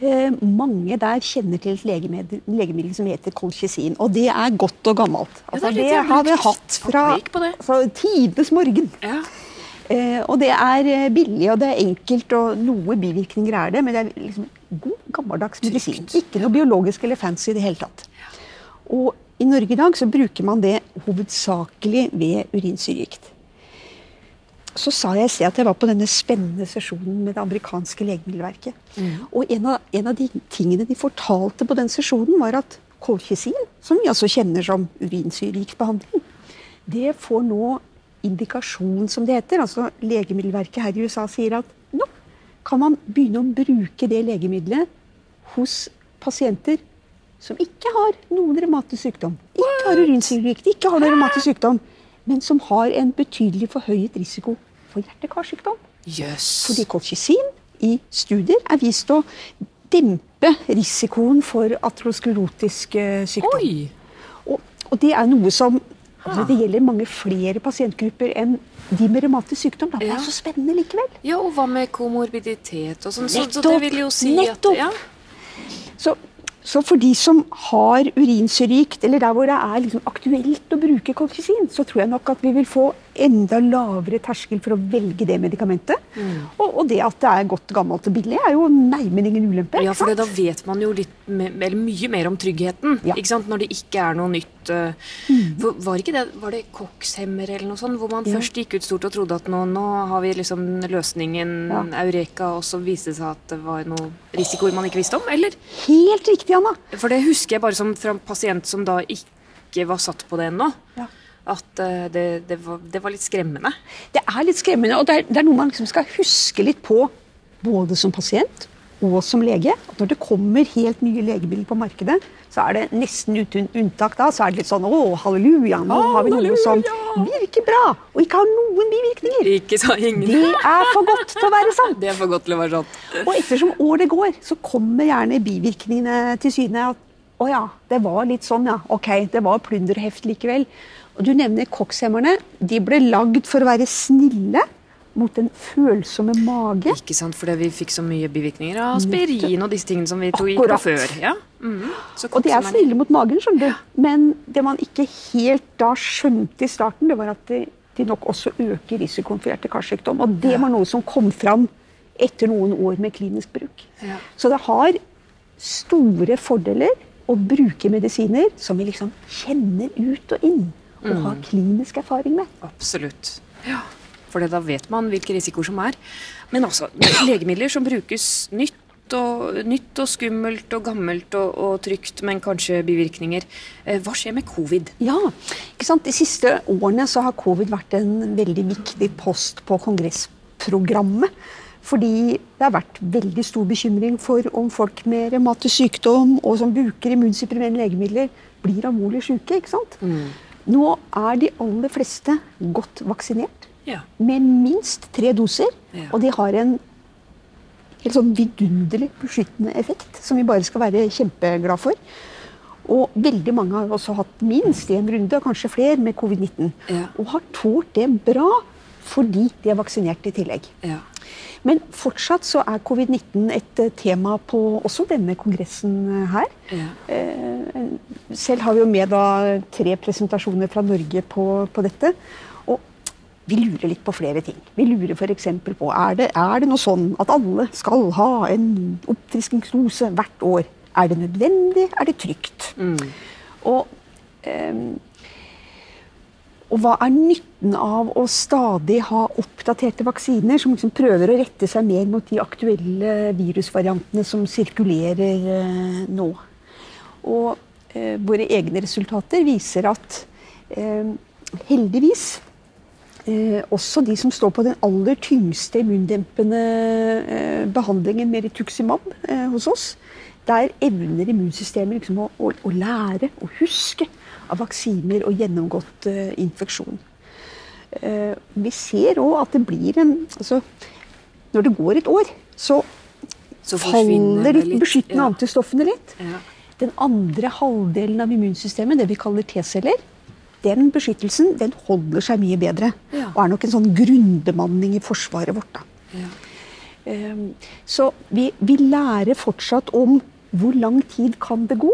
S2: Eh, mange der kjenner til et legemiddel, legemiddel som heter kolchisin. Og det er godt og gammelt.
S1: Ja, det
S2: Altså, det har vi hatt fra altså, tidenes morgen.
S1: Ja.
S2: Eh, og det er eh, billig og det er enkelt, og noe bivirkninger er det, men det er liksom god, gammeldags medisin. Ikke noe biologisk eller fancy i det hele tatt. Og i Norge i dag så bruker man det hovedsakelig ved urinsyregikt. Så sa jeg i sted at jeg var på denne spennende sesjonen med det amerikanske legemiddelverket. Og en av, en av de tingene de fortalte på den sesjonen, var at kolkisil, som vi altså kjenner som urinsyregiktbehandling, det får nå indikasjon, som det heter. Altså Legemiddelverket her i USA sier at nå kan man begynne å bruke det legemiddelet hos pasienter som ikke har noen revmatisk sykdom, ikke har urinsyregikt, ikke har noen revmatisk sykdom, men som har en betydelig forhøyet risiko for hjerte-karsykdom.
S1: Yes.
S2: Fordi kolchisin i studier er vist å dempe risikoen for atrosklerotisk eh, sykdom. Og, og det er noe som altså, Det gjelder mange flere pasientgrupper enn de med revmatisk sykdom. Da. Det
S1: Ja.
S2: er så spennende likevel.
S1: Ja, og hva med komorbiditet og sånn? Så, så
S2: Nettopp,
S1: det vil jo si
S2: nettopp.
S1: at ja.
S2: Så, så for de som har urinsyregikt, eller der hvor det er liksom aktuelt å bruke kolchisin, så tror jeg nok at vi vil få enda lavere terskel for å velge det medikamentet. Og, og det at det er godt, gammelt og billig, er jo neimen ingen ulempe.
S1: Ja, for da vet man jo litt eller mye mer om tryggheten.
S2: Ja.
S1: Ikke sant? Når det ikke er noe nytt. eh, for Var ikke det Var det kokshemmer eller noe sånt? Hvor man
S2: Ja.
S1: først gikk ut stort og trodde at nå, nå har vi liksom løsningen
S2: Ja.
S1: Eureka, og så viste det seg at det var noen risikoer man ikke visste om? Eller?
S2: Helt riktig, Anna.
S1: For det husker jeg bare som fra en pasient som da ikke var satt på det ennå.
S2: Ja.
S1: At eh, det, det, var, det var litt skremmende.
S2: Det er litt skremmende, og det er, det er noe man liksom skal huske litt på, både som pasient og som lege. At når det kommer helt nye legemidler på markedet, så er det nesten uten unntak da, så er det litt sånn å, halleluja, nå har vi noe som virker bra, og ikke har noen bivirkninger.
S1: Ikke sa ingen.
S2: Det er for godt til å være sant. [laughs]
S1: Det er for godt til å være sant.
S2: Og ettersom året går, så kommer gjerne bivirkningene til syne. At å ja, det var litt sånn, ja. Ok, det var plunder og heft likevel. Og du nevner kokshemmerne. De ble lagd for å være snille mot den følsomme mage.
S1: Ikke sant, fordi vi fikk så mye bivirkninger av aspirin og disse tingene som vi tok i på før. Ja. Mm. Så
S2: Og de er snille mot magen, skjønner du. Men det man ikke helt da skjønte i starten, det var at de, de nok også øker risikoen for hjerte-karsykdom. Og det var noe som kom fram etter noen år med klinisk bruk.
S1: Ja.
S2: Så det har store fordeler å bruke medisiner som vi liksom kjenner ut og inn. Og har klinisk erfaring med.
S1: Absolutt. Ja. For da vet man hvilke risikoer som er. Men altså, legemidler som brukes nytt og, nytt og skummelt og gammelt og, og trygt, men kanskje bivirkninger. Eh, Hva skjer med covid?
S2: Ja, ikke sant? De siste årene så har covid vært en veldig viktig post på kongressprogrammet. Fordi det har vært veldig stor bekymring for om folk med revmatisk sykdom og som bruker immunsupprimerende legemidler, blir alvorlig syke. ikke sant? Nå er de aller fleste godt vaksinert
S1: Ja.
S2: med minst tre doser.
S1: Ja.
S2: Og de har en helt sånn vidunderlig beskyttende effekt, som vi bare skal være kjempeglad for. Og veldig mange har også hatt minst én runde, og kanskje flere, med covid-19.
S1: Ja.
S2: Og har tålt det bra fordi de er vaksinert i tillegg.
S1: Ja.
S2: Men fortsatt så er covid-19 et eh, tema på også denne kongressen eh, her.
S1: Ja.
S2: Eh, Selv har vi jo med da tre presentasjoner fra Norge på, på dette. Og vi lurer litt på flere ting. Vi lurer f.eks. på er det, er det noe sånn at alle skal ha en oppfriskningsdose hvert år. Er det nødvendig? Er det trygt? Og, ehm, og hva er nytten av å stadig ha oppdaterte vaksiner som liksom prøver å rette seg mer mot de aktuelle virusvariantene som sirkulerer eh, nå? Og eh, våre egne resultater viser at eh, heldigvis eh, også de som står på den aller tyngste immundempende eh, behandlingen med rituximab eh, hos oss, der evner immunsystemet liksom å, å, å lære og huske av vaksiner og gjennomgått eh, infeksjon. Eh, vi ser òg at det blir en altså, Når det går et år, så
S1: Så
S2: faller de beskyttende
S1: ja.
S2: antistoffene litt.
S1: Ja.
S2: Den andre halvdelen av immunsystemet, det vi kaller T-celler, den beskyttelsen den holder seg mye bedre.
S1: Ja.
S2: Og er nok en sånn grunnbemanning i forsvaret vårt. da.
S1: Ja.
S2: Ehm, Så vi, vi lærer fortsatt om hvor lang tid kan det gå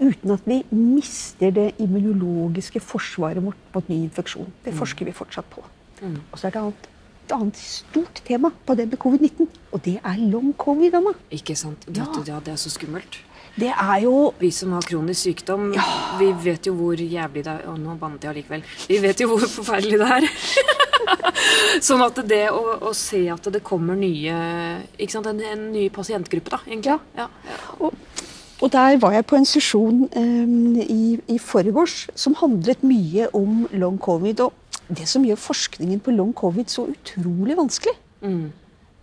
S2: uten at vi mister det immunologiske forsvaret vårt mot ny infeksjon. Det forsker vi fortsatt på. Og så er det annet, et annet stort tema på det med covid-19, og det er long covid. Anna.
S1: Ikke sant? Det,
S2: Ja.
S1: ja, det er så skummelt.
S2: Det er jo
S1: Vi som har kronisk sykdom, vi vet jo hvor jævlig det er Å, nå bannet jeg allikevel. Vi vet jo hvor forferdelig det er. [laughs] sånn at det å, å se at det kommer nye Ikke sant, en, en ny pasientgruppe, da, egentlig.
S2: Ja.
S1: Ja.
S2: Og, og der var jeg på en sesjon eh, i, i forgårs som handlet mye om long covid. Og det som gjør forskningen på long covid så utrolig vanskelig,
S1: Mm.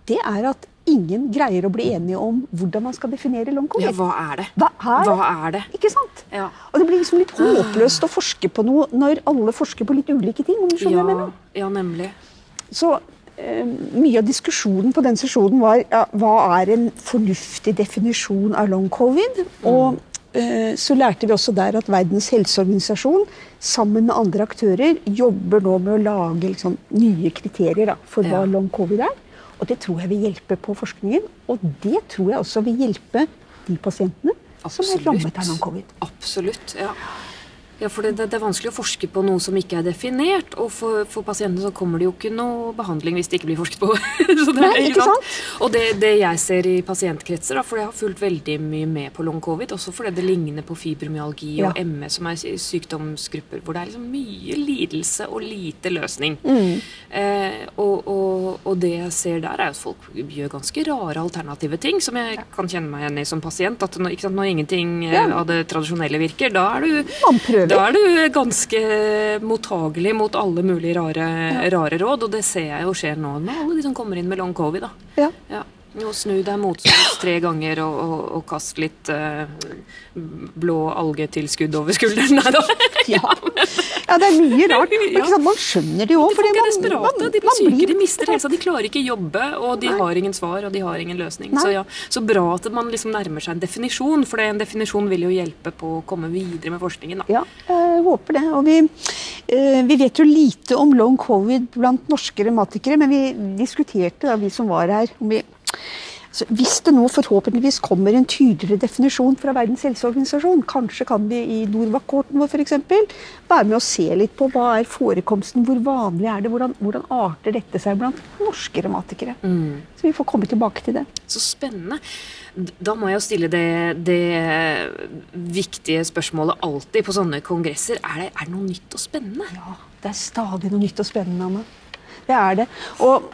S2: det er at ingen greier å bli enige om hvordan man skal definere long covid.
S1: ja, hva er det?
S2: Hva er det?
S1: Hva er det?
S2: Ikke sant?
S1: Ja.
S2: Og det blir liksom litt håpløst å forske på noe når alle forsker på litt ulike ting. om du skjønner
S1: Ja,
S2: mener.
S1: ja, nemlig.
S2: Så mye av diskusjonen på den sesjonen var ja, hva er en fornuftig definisjon av long covid. Og eh, så lærte vi også der at Verdens helseorganisasjon sammen med andre aktører jobber nå med å lage liksom, nye kriterier da, for hva
S1: Ja.
S2: long covid er. Og det tror jeg vil hjelpe på forskningen. Og det tror jeg også vil hjelpe de pasientene som er rammet av long covid.
S1: Absolutt, ja. Ja, for det, det, er vanskelig å forske på noe som ikke er definert. Og for, for pasientene så kommer det jo ikke noe behandling hvis det ikke blir forsket på. [laughs] så det,
S2: Nei, ikke sant?
S1: Og det, det jeg ser i pasientkretser, da, for jeg har fulgt veldig mye med på long covid, også fordi det ligner på fibromyalgi
S2: Ja.
S1: og ME, som er sykdomsgrupper hvor det er liksom mye lidelse og lite løsning.
S2: Mm.
S1: Eh, og, og, og det jeg ser der, er at folk gjør ganske rare alternative ting, som jeg kan kjenne meg igjen i som pasient. At når, ikke sant, når ingenting eh,
S2: Ja.
S1: av det tradisjonelle virker, da er du
S2: Man prøver.
S1: Da er du ganske mottagelig mot alle mulige rare, rare råd, og det ser jeg jo skjer nå med alle de som kommer inn med long covid. da.
S2: Ja.
S1: Ja. Og snu deg motstands tre ganger og, og, og kast litt eh, blå algetilskudd over skulderen. [laughs] Nei da.
S2: Ja. ja, det er mye rart. [laughs] Men sant, man skjønner det jo.
S1: Folk er desperate, de blir syke, de mister helsa, de klarer ikke jobbe, og de har ingen svar, og de har ingen løsning. Så, ja, så bra at man liksom nærmer seg en definisjon, for en definisjon vil jo hjelpe på å komme videre med forskningen. da.
S2: Ja, jeg håper det. Og vi, eh, vi vet jo lite om long covid blant norske revmatikere, men vi diskuterte da vi som var her om vi så hvis det nå forhåpentligvis kommer en tydeligere definisjon fra Verdens helseorganisasjon, kanskje kan vi i Norvac-kohorten vår for eksempel, være med å se litt på hva er forekomsten, hvor vanlig er det, hvordan, hvordan arter dette seg blant norske revmatikere. Så vi får komme tilbake til det.
S1: Så spennende. Da må jeg jo stille det, det viktige spørsmålet alltid på sånne kongresser. Er det, er det noe nytt og spennende?
S2: Ja, det er stadig noe nytt og spennende, Anna. Det er det. Og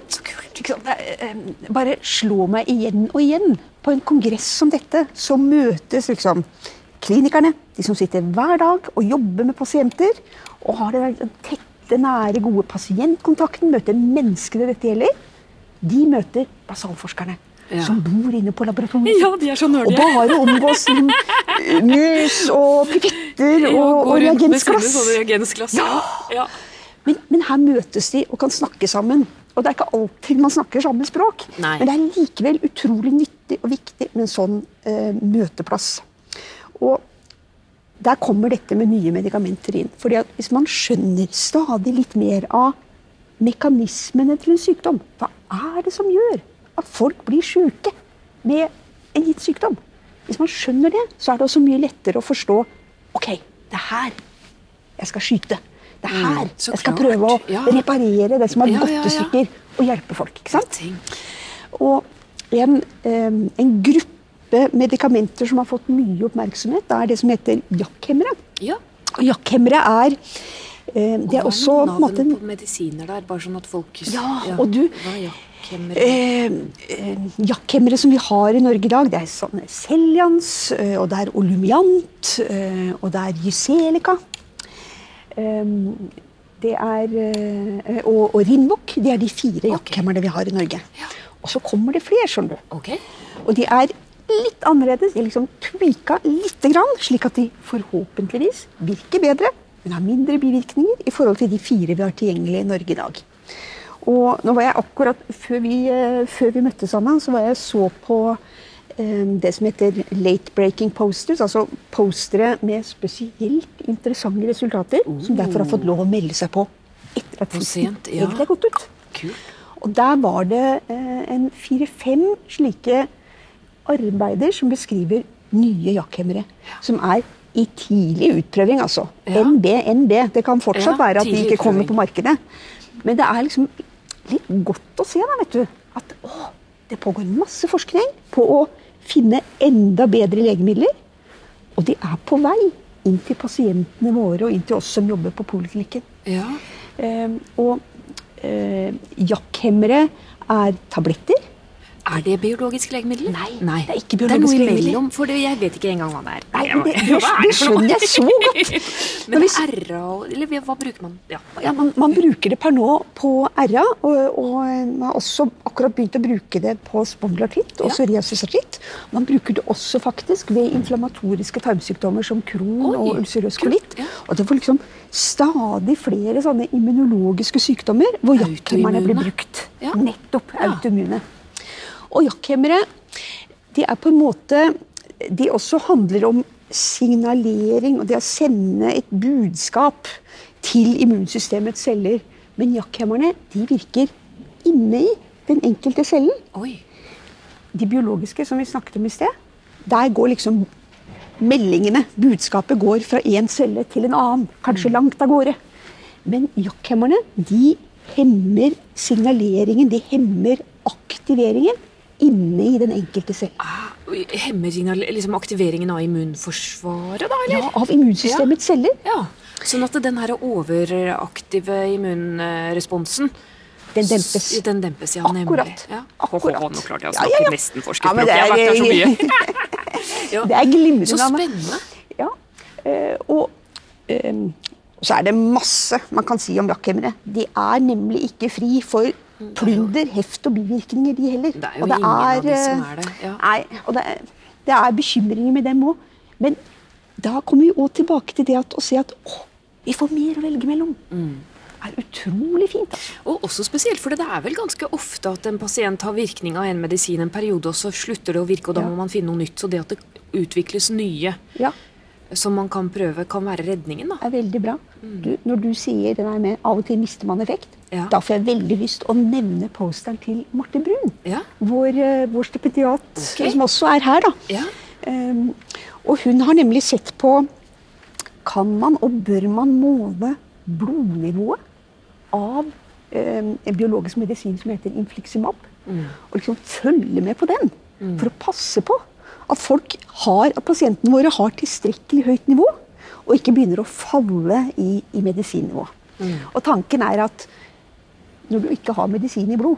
S2: ikke sant, det er, eh, bare slå meg igjen og igjen. På en kongress som dette så møtes liksom klinikerne, de som sitter hver dag og jobber med pasienter, og har den tette, nære, gode pasientkontakten, møter menneskene dette gjelder. De møter basalforskerne.
S1: Ja.
S2: Som bor inne på laboratoriet.
S1: Ja, de er så
S2: og bare omgås med mus og pipetter og, og reagensglass.
S1: Ja.
S2: Men, men her møtes de og kan snakke sammen. Og det er ikke alltid man snakker samme språk.
S1: Nei.
S2: Men det er likevel utrolig nyttig og viktig med en sånn eh, møteplass. Og der kommer dette med nye medikamenter inn. Fordi at hvis man skjønner stadig litt mer av mekanismene til en sykdom, hva er det som gjør at folk blir syke med en gitt sykdom? Hvis man skjønner det, så er det også mye lettere å forstå ok, det er her jeg skal skyte. Det er her
S1: Mm,
S2: jeg skal prøve å
S1: Ja.
S2: reparere det som har
S1: Ja,
S2: gått i
S1: ja.
S2: stykker, og hjelpe folk. ikke sant? Og en, eh, en gruppe medikamenter som har fått mye oppmerksomhet, det er det som heter jakkhemmere.
S1: Ja.
S2: Jakkhemmere er eh, Det er også på en måte
S1: på medisiner der, bare sånn at folk
S2: Ja, og du- eh, jakkhemmere som vi har i Norge i dag, det er seljans, Celians, eh, og det er Olumiant, eh, og det er Gyselica. Eh, det er, eh, og, og Rinvoq. Det er de fire jakkhemmerne vi har i Norge. Og så kommer det flere, skjønner du.
S1: Okay.
S2: Og de er litt annerledes. De er liksom tweaka lite grann, slik at de forhåpentligvis virker bedre, men har mindre bivirkninger i forhold til de fire vi har tilgjengelig i Norge i dag. Og nå var jeg akkurat, Før vi, eh, før vi møttes, Anna, så var jeg så på det som heter late breaking posters. Altså postere med spesielt interessante resultater, som derfor har fått lov å melde seg på etter at fristen
S1: ja.
S2: egentlig er gått ut. Og der var det eh, en fire-fem slike arbeider som beskriver nye jakkhemmere. Som er i tidlig utprøving, altså.
S1: Ja.
S2: NB, NB. Det kan fortsatt
S1: Ja,
S2: være at de ikke kommer
S1: utprøving.
S2: på markedet. Men det er liksom litt godt å se da, vet du, at å, det pågår masse forskning på å finne enda bedre legemidler. Og de er på vei inn til pasientene våre og inn til oss som jobber på poliklinikken.
S1: Ja.
S2: Eh, og eh, jakkhemmere er tabletter.
S1: Er det biologiske legemidler?
S2: Nei, det er ikke
S1: Det er
S2: biologiske
S1: noe imellom, for jeg vet ikke engang hva det er.
S2: Nei, det, det, det skjønner jeg så godt. [laughs]
S1: Men
S2: hvis, vi-
S1: RA Eller hva bruker man? Ja.
S2: Ja, man, man bruker det per nå på RA, og, og man har også akkurat begynt å bruke det på spondylartritt og
S1: Ja.
S2: psoriasisartritt. Man bruker det også faktisk ved inflammatoriske tarmsykdommer som Crohn og ulcerøs kolitt.
S1: ja.
S2: Og det får liksom stadig flere sånne immunologiske sykdommer hvor jakkhemmerne blir brukt.
S1: Ja.
S2: Nettopp autoimmune. Og jakkhemmere de er på en måte De også handler om signalering og det å sende et budskap til immunsystemets celler. Men jakkhemmerne de virker inne i den enkelte cellen.
S1: Oi.
S2: De biologiske som vi snakket om i sted, der går liksom meldingene, budskapet, går fra én celle til en annen. Kanskje langt av gårde. Men jakkhemmerne de hemmer signaleringen, de hemmer aktiveringen inne i den enkelte celle.
S1: Ah, Hemmer liksom aktiveringen av immunforsvaret, da? eller?
S2: Ja, av immunsystemets celler.
S1: Ja. Sånn at den her overaktive immunresponsen
S2: Den dempes.
S1: Den dempes, ja, nemlig.
S2: Akkurat.
S1: Ja.
S2: Akkurat.
S1: Nå klarte jeg å snakke
S2: ja, ja.
S1: nesten
S2: Ja,
S1: forskerspråk.
S2: men det
S1: jeg har vært her så mye.
S2: er, [laughs]
S1: Ja.
S2: det er glimrende.
S1: Så spennende.
S2: Ja. eh, og eh, så er det masse man kan si om jakkhemmere. De er nemlig ikke fri for plunder, heft og bivirkninger, de heller.
S1: Det er jo
S2: Og
S1: ingen av de som
S2: eh,
S1: er det, ja.
S2: Nei, og det er, det er bekymringer med dem òg. Men da kommer vi òg tilbake til det at, å se at å, vi får mer å velge mellom.
S1: Mm.
S2: Det er utrolig fint. Altså.
S1: Og også spesielt, for det er vel ganske ofte at en pasient har virkning av en medisin en periode, og så slutter det å virke, og da
S2: Ja.
S1: må man finne noe nytt. Så det at det utvikles nye
S2: Ja,
S1: som man kan prøve, kan være redningen, da.
S2: det er veldig bra. Du, når du sier det der med av og til mister man effekt,
S1: Mm. Ja.
S2: da får jeg veldig lyst å nevne posteren til Marte Brun.
S1: Ja.
S2: Vår, eh, vår stipendiat,
S1: okay.
S2: som også er her. da.
S1: Ja.
S2: Um, og hun har nemlig sett på Kan man og bør man måle blodnivået av um, en biologisk medisin som heter infliximab? Og liksom følge med på den for å passe på at folk har, at pasientene våre har tilstrekkelig høyt nivå, og ikke begynner å falle i, i medisinnivå. Og tanken er at når du ikke har medisin i blod,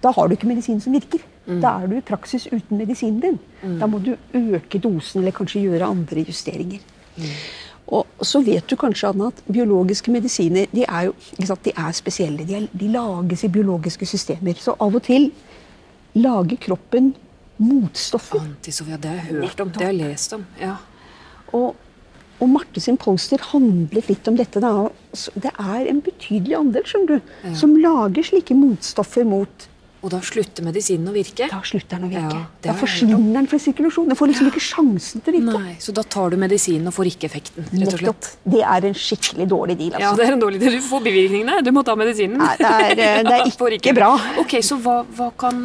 S2: da har du ikke medisin som virker. Da er du i praksis uten medisinen din. Da må du øke dosen eller kanskje gjøre andre justeringer. Og så vet du kanskje Anna, at biologiske medisiner de er jo sant, de er spesielle. De, er, de lages i biologiske systemer. Så av og til lager kroppen motstoffer.
S1: Antisofia, det har jeg hørt om, det har jeg lest om. Ja.
S2: Og, og Marte sin poster handlet litt om dette. Da. Det er en betydelig andel skjønner du, som lager slike motstoffer mot
S1: Og da slutter medisinen å virke?
S2: Da slutter den å virke.
S1: Ja,
S2: da forsvinner den fra sirkulasjonen. Den får liksom ikke sjansen til å virke.
S1: Nei, Så da tar du medisinen og får ikke effekten, rett og
S2: Nettopp.
S1: slett?
S2: Det er en skikkelig dårlig deal. Altså.
S1: Ja, det er en dårlig deal. Du får bivirkningene. Du må ta medisinen.
S2: Nei, det er, eh, det er [laughs]
S1: ikke,
S2: ikke bra.
S1: Ok, Så hva, hva kan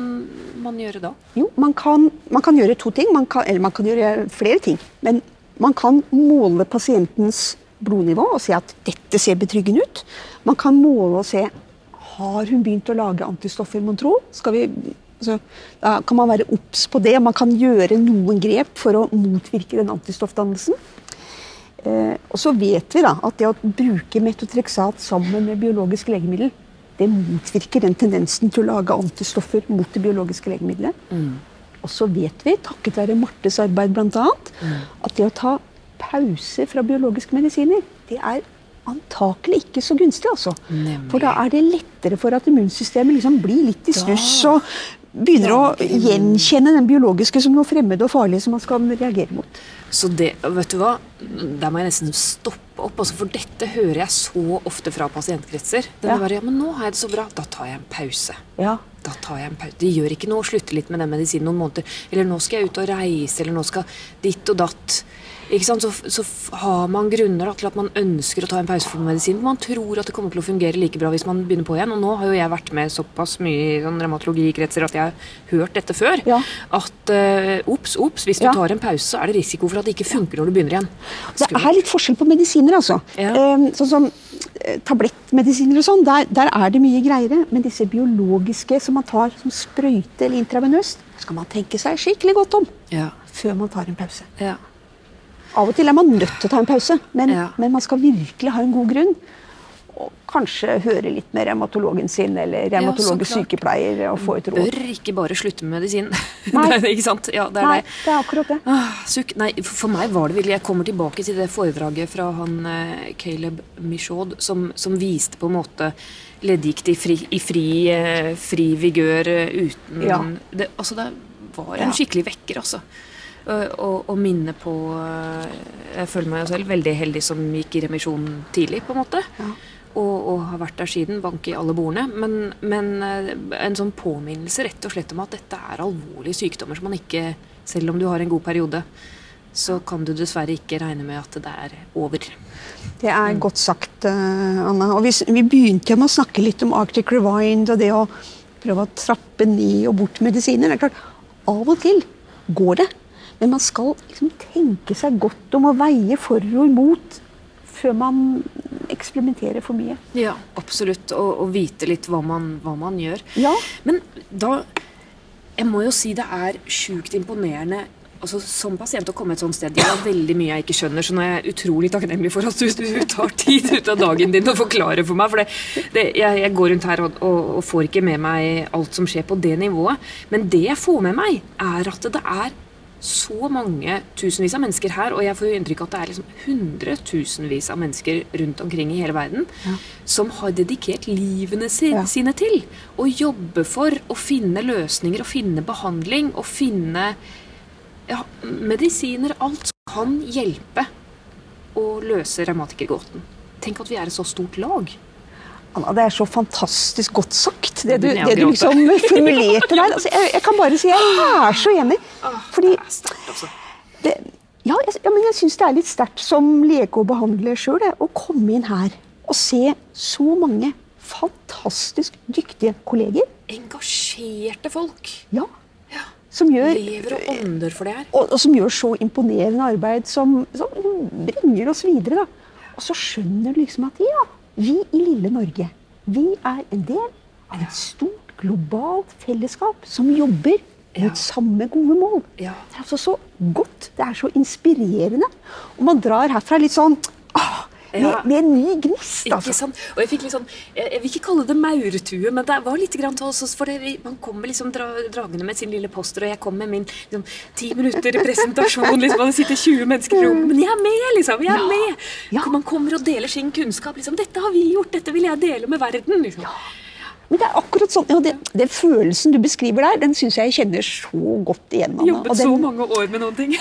S1: man gjøre da?
S2: Jo, man kan, man kan gjøre to ting. Man kan, eller man kan gjøre flere ting. Men man kan måle pasientens blodnivå og se at dette ser betryggende ut. Man kan måle og se har hun begynt å lage antistoffer, mon tro. Altså, da kan man være obs på det. Man kan gjøre noen grep for å motvirke den antistoffdannelsen. Eh, og så vet vi da at det å bruke metotrexat sammen med biologisk legemiddel, det motvirker den tendensen til å lage antistoffer mot det biologiske legemiddelet. Og så vet vi, takket være Martes arbeid bl.a., at det å ta pause fra biologiske medisiner, det er antakelig ikke så gunstig. altså.
S1: Nemlig.
S2: For da er det lettere for at immunsystemet liksom blir litt i stuss og begynner å gjenkjenne den biologiske som noe fremmed og farlig som man skal reagere mot.
S1: Så det, vet du hva? Der må jeg nesten stoppe opp. Altså, for dette hører jeg så ofte fra pasientkretser. Den
S2: Ja.
S1: bare, ja, men nå har jeg det så bra. Da tar jeg en pause.
S2: Ja.
S1: Da tar jeg en pause. Det gjør ikke noe å slutte litt med den medisinen noen måneder. Eller nå skal jeg ut og reise, eller nå skal ditt og datt. Så, så har man grunner til at man ønsker å ta en pause for medisin. Man tror at det kommer til å fungere like bra hvis man begynner på igjen. Og nå har jo jeg vært med såpass mye i sånn revmatologikretser at jeg har hørt dette før.
S2: Ja.
S1: At eh, ops, ops, hvis du
S2: Ja.
S1: tar en pause, så er det risiko for at det ikke funker når du begynner igjen.
S2: Det er litt forskjell på medisiner, altså.
S1: Ja.
S2: Eh, sånn som eh, tablettmedisiner og sånn, der, der er det mye greiere. Men disse biologiske som man tar som sprøyte eller intravenøst, skal man tenke seg skikkelig godt om
S1: Ja.
S2: før man tar en pause.
S1: Ja.
S2: Av og til er man nødt til å ta en pause, men,
S1: Ja.
S2: men man skal virkelig ha en god grunn. Og kanskje høre litt med revmatologen sin eller revmatologisk
S1: ja,
S2: sykepleier og få et råd.
S1: Bør ikke bare slutte med medisin. [laughs]
S2: Nei.
S1: det ikke sant? Ja, det er
S2: Nei,
S1: det.
S2: det er akkurat det.
S1: Ah, sukk. Nei, for meg var det virkelig Jeg kommer tilbake til det foredraget fra han eh, Caleb Michaud som, som viste på en måte leddgikt i fri, i fri, eh, fri vigør eh, uten
S2: Ja.
S1: det, Altså, det var en skikkelig vekker, altså. Og, og, minne på eh, Jeg føler meg jo selv veldig heldig som gikk i remisjon tidlig, på en måte.
S2: Ja.
S1: Og, og har vært der siden. Bank i alle bordene. Men, men eh, en sånn påminnelse rett og slett om at dette er alvorlige sykdommer som man ikke Selv om du har en god periode, så kan du dessverre ikke regne med at det er over.
S2: Det er godt sagt, eh, Anna. Og vi, vi begynte med å snakke litt om Arctic Rewind og det å prøve å trappe ned og bort medisiner. Det er klart, Av og til går det, men man skal liksom tenke seg godt om å veie for og imot før man eksperimenterer for mye.
S1: Ja, absolutt. Og, og vite litt hva man, hva man gjør.
S2: Ja.
S1: Men da Jeg må jo si det er sjukt imponerende altså som pasient å komme et sånt sted. Det er veldig mye jeg ikke skjønner, så nå er jeg utrolig takknemlig for at du, du tar tid ut av dagen din og forklarer for meg. For det, det, jeg, jeg går rundt her og, og, og får ikke med meg alt som skjer på det nivået. Men det jeg får med meg, er at det er så mange tusenvis av mennesker her, og jeg får jo inntrykk av at det er liksom hundretusenvis av mennesker rundt omkring i hele verden som har dedikert livene si,
S2: Ja.
S1: sine til å jobbe for å finne løsninger og finne behandling og finne ja, medisiner, alt som kan hjelpe å løse revmatikergåten. Tenk at vi er et så stort lag.
S2: Anna, det er så fantastisk godt sagt, det du, det du liksom formulerte [laughs] der. Altså, jeg, jeg kan bare si jeg er så enig. Fordi
S1: altså.
S2: det, ja, jeg, ja, men jeg syns det er litt sterkt som lege og behandler sjøl å komme inn her og se så mange fantastisk dyktige kolleger.
S1: Engasjerte folk.
S2: Ja,
S1: Ja.
S2: som gjør,
S1: Lever og ånder for det her.
S2: og, og som gjør så imponerende arbeid som, som bringer oss videre. Da. Og så skjønner du liksom at ja, vi i lille Norge, vi er en del av et stort globalt fellesskap som jobber mot samme gode mål.
S1: Ja.
S2: Det er altså så godt, det er så inspirerende. Og man drar herfra litt sånn ah, med,
S1: Ja.
S2: med en ny gnist. Altså.
S1: Ikke sant? Og jeg fikk litt sånn, jeg, jeg vil ikke kalle det maurtue, men det var litt grann til oss, for det, man kommer liksom dra, dragende med sin lille poster, og jeg kom med min liksom, ti minutter presentasjon, liksom, og det sitter 20 mennesker i rommet, men jeg er med, liksom, jeg er
S2: Ja.
S1: med.
S2: Ja.
S1: Man kommer og deler sin kunnskap, liksom, dette har vi gjort, dette vil jeg dele med verden, liksom.
S2: Men det er akkurat sånn, ja, det, den følelsen du beskriver der, den syns jeg jeg kjenner så godt igjen. Anna.
S1: Jobbet
S2: Og
S1: så mange år med noen ting.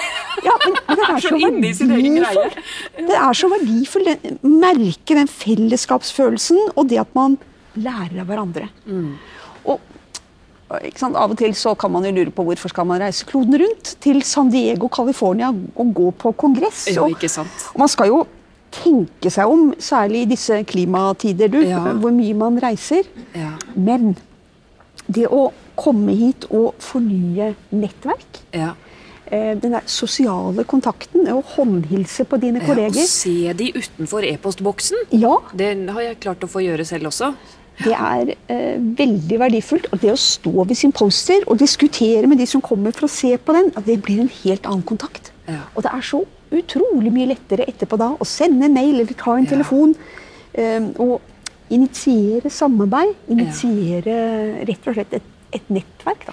S2: Ja, men men det er [laughs] så
S1: Så egen
S2: verdifullt. Det er så verdifullt å merke den fellesskapsfølelsen og det at man lærer av hverandre.
S1: Mm.
S2: Og Av og til så kan man jo lure på hvorfor skal man reise kloden rundt til San Diego, California og gå på kongress. Jo,
S1: ikke sant.
S2: og man skal jo tenke seg om, særlig i disse klimatider, du,
S1: Ja.
S2: hvor mye man reiser.
S1: Ja.
S2: Men det å komme hit og fornye nettverk
S1: Ja.
S2: eh, den der sosiale kontakten, å håndhilse på dine kolleger.
S1: og se de utenfor e-postboksen.
S2: Ja,
S1: Det har jeg klart å få gjøre selv også.
S2: det er eh, veldig verdifullt. Og det å stå ved sin poster og diskutere med de som kommer for å se på den, det blir en helt annen kontakt.
S1: Ja.
S2: Og det er så utrolig mye lettere etterpå da å sende en mail eller ta en telefon. eh, og initiere samarbeid. Initiere rett og slett et, et nettverk. Da.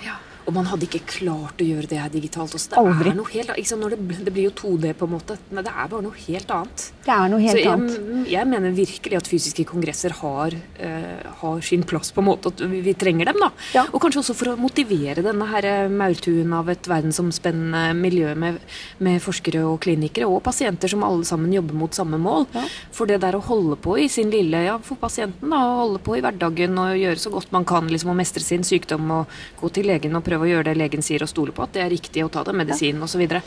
S1: Og man hadde ikke klart å gjøre det her digitalt også. Det
S2: Aldri.
S1: er noe helt annet. Når det, det blir jo 2D på en måte, men det er bare noe helt annet.
S2: Det er noe helt
S1: Så
S2: annet.
S1: jeg, jeg mener virkelig at fysiske kongresser har, uh, har sin plass, på en måte. At vi, vi trenger dem, da.
S2: Ja.
S1: Og kanskje også for å motivere denne her eh, maurtuen av et verdensomspennende miljø med, med forskere og klinikere og pasienter som alle sammen jobber mot samme mål.
S2: Ja.
S1: For det der å holde på i sin lille Ja, for pasienten, da. Å holde på i hverdagen og gjøre så godt man kan liksom, å mestre sin sykdom og gå til legen og prøve å gjøre det legen sier og stole på at det er riktig å ta den medisinen osv. Det,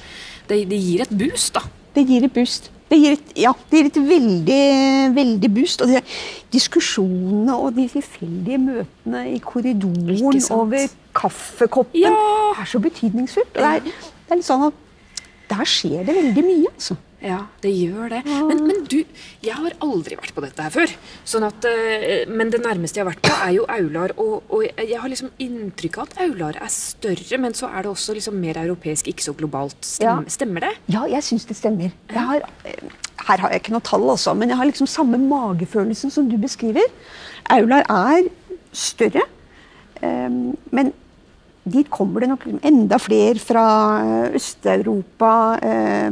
S1: det gir et boost, da.
S2: Det gir et boost. Det gir et, ja, det gir et veldig, veldig boost. Og det, diskusjonene og de tilfeldige møtene i korridoren over kaffekoppen
S1: Ja.
S2: er så betydningsfullt. Det, er, det er litt sånn at der skjer det veldig mye, altså.
S1: Ja, det gjør det. Men, men du, jeg har aldri vært på dette her før. Sånn at, eh, men det nærmeste jeg har vært på, er jo Aular. Og, og jeg har liksom inntrykk av at Aular er større, men så er det også liksom mer europeisk, ikke så globalt. Stem,
S2: Ja.
S1: Stemmer det?
S2: Ja, jeg syns det stemmer. Har, eh, her har jeg ikke noe tall, også, men jeg har liksom samme magefølelsen som du beskriver. Aular er større, eh, men dit kommer det nok enda flere fra eh, Øst-Europa, eh,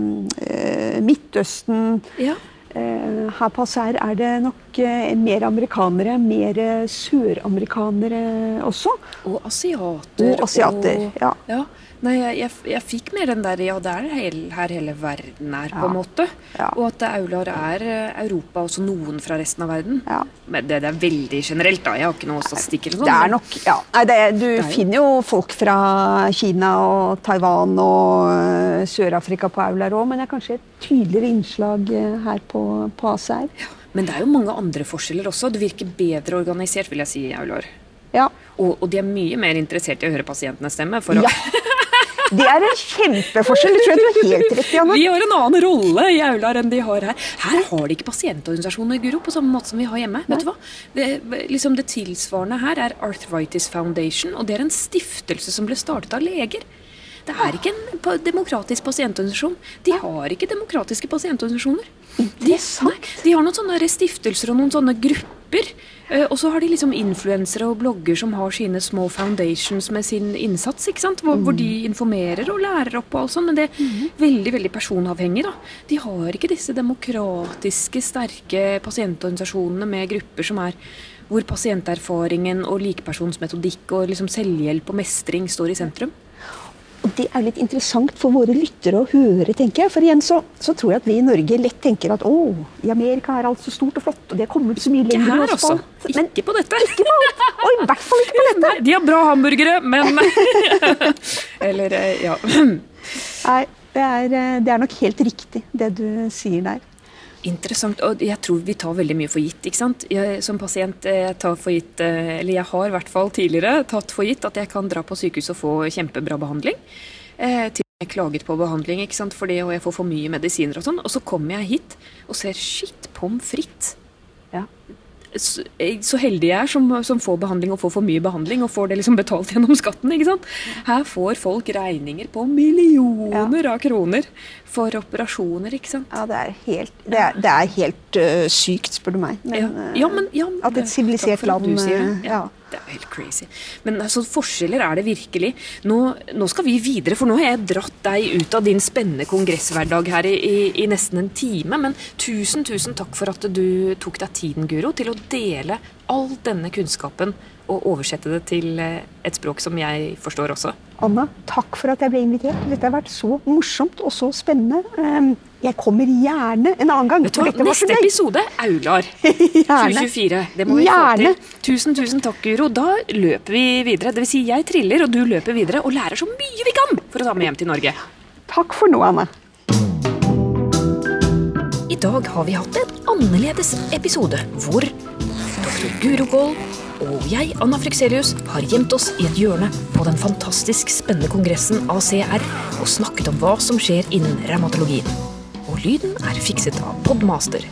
S2: eh, Midtøsten.
S1: Ja.
S2: Eh, her på Aser er det nok mer amerikanere, mer søramerikanere også.
S1: Og asiater.
S2: Og asiater,
S1: og-
S2: ja.
S1: Nei, jeg, jeg, jeg fikk mer den der Ja, det er hel, her hele verden er, på en
S2: Ja.
S1: måte.
S2: Ja.
S1: Og at Aular er eh, Europa, også noen fra resten av verden.
S2: Ja.
S1: Men det, det er veldig generelt, da. Jeg har ikke noe statistikk eller sånn.
S2: Det er nok, ja. Nei, det, du
S1: er
S2: finner jo folk fra Kina og Taiwan og øh, Sør-Afrika på Aular òg, men det er kanskje et tydeligere innslag øh, her på, på ACR.
S1: Men det er jo mange andre forskjeller også. Det virker bedre organisert, vil jeg si, Aular.
S2: Ja.
S1: Og, og de er mye mer interessert i å høre pasientenes stemme. For å,
S2: ja. [laughs] Det er en kjempeforskjell. Det tror jeg du er helt rett i.
S1: Vi har en annen rolle i Aular enn de har her. Her har de ikke pasientorganisasjoner Guro, på samme måte som vi har hjemme. Vet du hva? Det, liksom det tilsvarende her er Arthritis Foundation, og det er en stiftelse som ble startet av leger. Det er ikke en demokratisk pasientorganisasjon. De har ikke demokratiske pasientorganisasjoner. De, nei, de har noen sånne stiftelser og noen sånne grupper. Eh, Og så har de liksom influensere og blogger som har sine små foundations med sin innsats. ikke sant? Hvor, hvor de informerer og lærer opp og alt sånt. Men det er veldig veldig personavhengig. da. De har ikke disse demokratiske, sterke pasientorganisasjonene med grupper som er hvor pasienterfaringen og likepersonsmetodikk og liksom selvhjelp og mestring står i sentrum.
S2: Og det er litt interessant for våre lyttere å høre, tenker jeg. For igjen så, så tror jeg at vi i Norge lett tenker at å, i Amerika er alt så stort og flott, og det kommer så mye
S1: Ikke
S2: lenger
S1: her,
S2: enn oss på alt. Men
S1: Ikke på dette.
S2: ikke på alt. Og i hvert fall ikke på [laughs] dette.
S1: Nei, de har bra hamburgere, men [laughs] Eller, eh, ja.
S2: Nei, det er, eh, det er nok helt riktig, det du sier der.
S1: Interessant. Og jeg tror vi tar veldig mye for gitt. ikke sant? Jeg, som pasient eh, jeg tar for gitt, eh, eller jeg har i hvert fall tidligere tatt for gitt at jeg kan dra på sykehus og få kjempebra behandling. Eh, til jeg klaget på behandling ikke sant? for det, og jeg får for mye medisiner og sånn. Og så kommer jeg hit og ser shit pommes frites.
S2: Ja.
S1: Så, eh, så heldig jeg er som, som får behandling og får for mye behandling og får det liksom betalt [laughs] gjennom skatten. ikke sant? Her får folk regninger på millioner av kroner for operasjoner. ikke sant?
S2: Ja, det er helt, det er, det er helt uh, sykt, spør du meg. Men,
S1: Ja, ja, men, ja,
S2: at et sivilisert land,
S1: sier Ja,
S2: ja.
S1: Det er jo helt crazy. Men altså, forskjeller er det virkelig. Nå, nå skal vi videre, for nå har jeg dratt deg ut av din spennende kongresshverdag her i, i, i nesten en time. Men tusen, tusen takk for at du tok deg tiden, Guro, til å dele all denne kunnskapen og oversette det til eh, et språk som jeg forstår også.
S2: Anna, takk for at jeg ble invitert. Dette har vært så morsomt og så spennende. Jeg kommer gjerne en annen gang. Var
S1: Neste episode Aular. [laughs] 2024. Det må vi
S2: Gjerne.
S1: få til. Tusen, tusen takk, Guro. Da løper vi videre. Det vil si, jeg triller, og du løper videre og lærer så mye vi kan for å ta med hjem til Norge.
S2: Takk for nå, Anne.
S1: I dag har vi hatt en annerledes episode hvor dr. Guro Gold og jeg, Anna Frikselius, har gjemt oss i et hjørne på den fantastisk spennende kongressen ACR og snakket om hva som skjer innen revmatologien. Og lyden er fikset av Podmaster.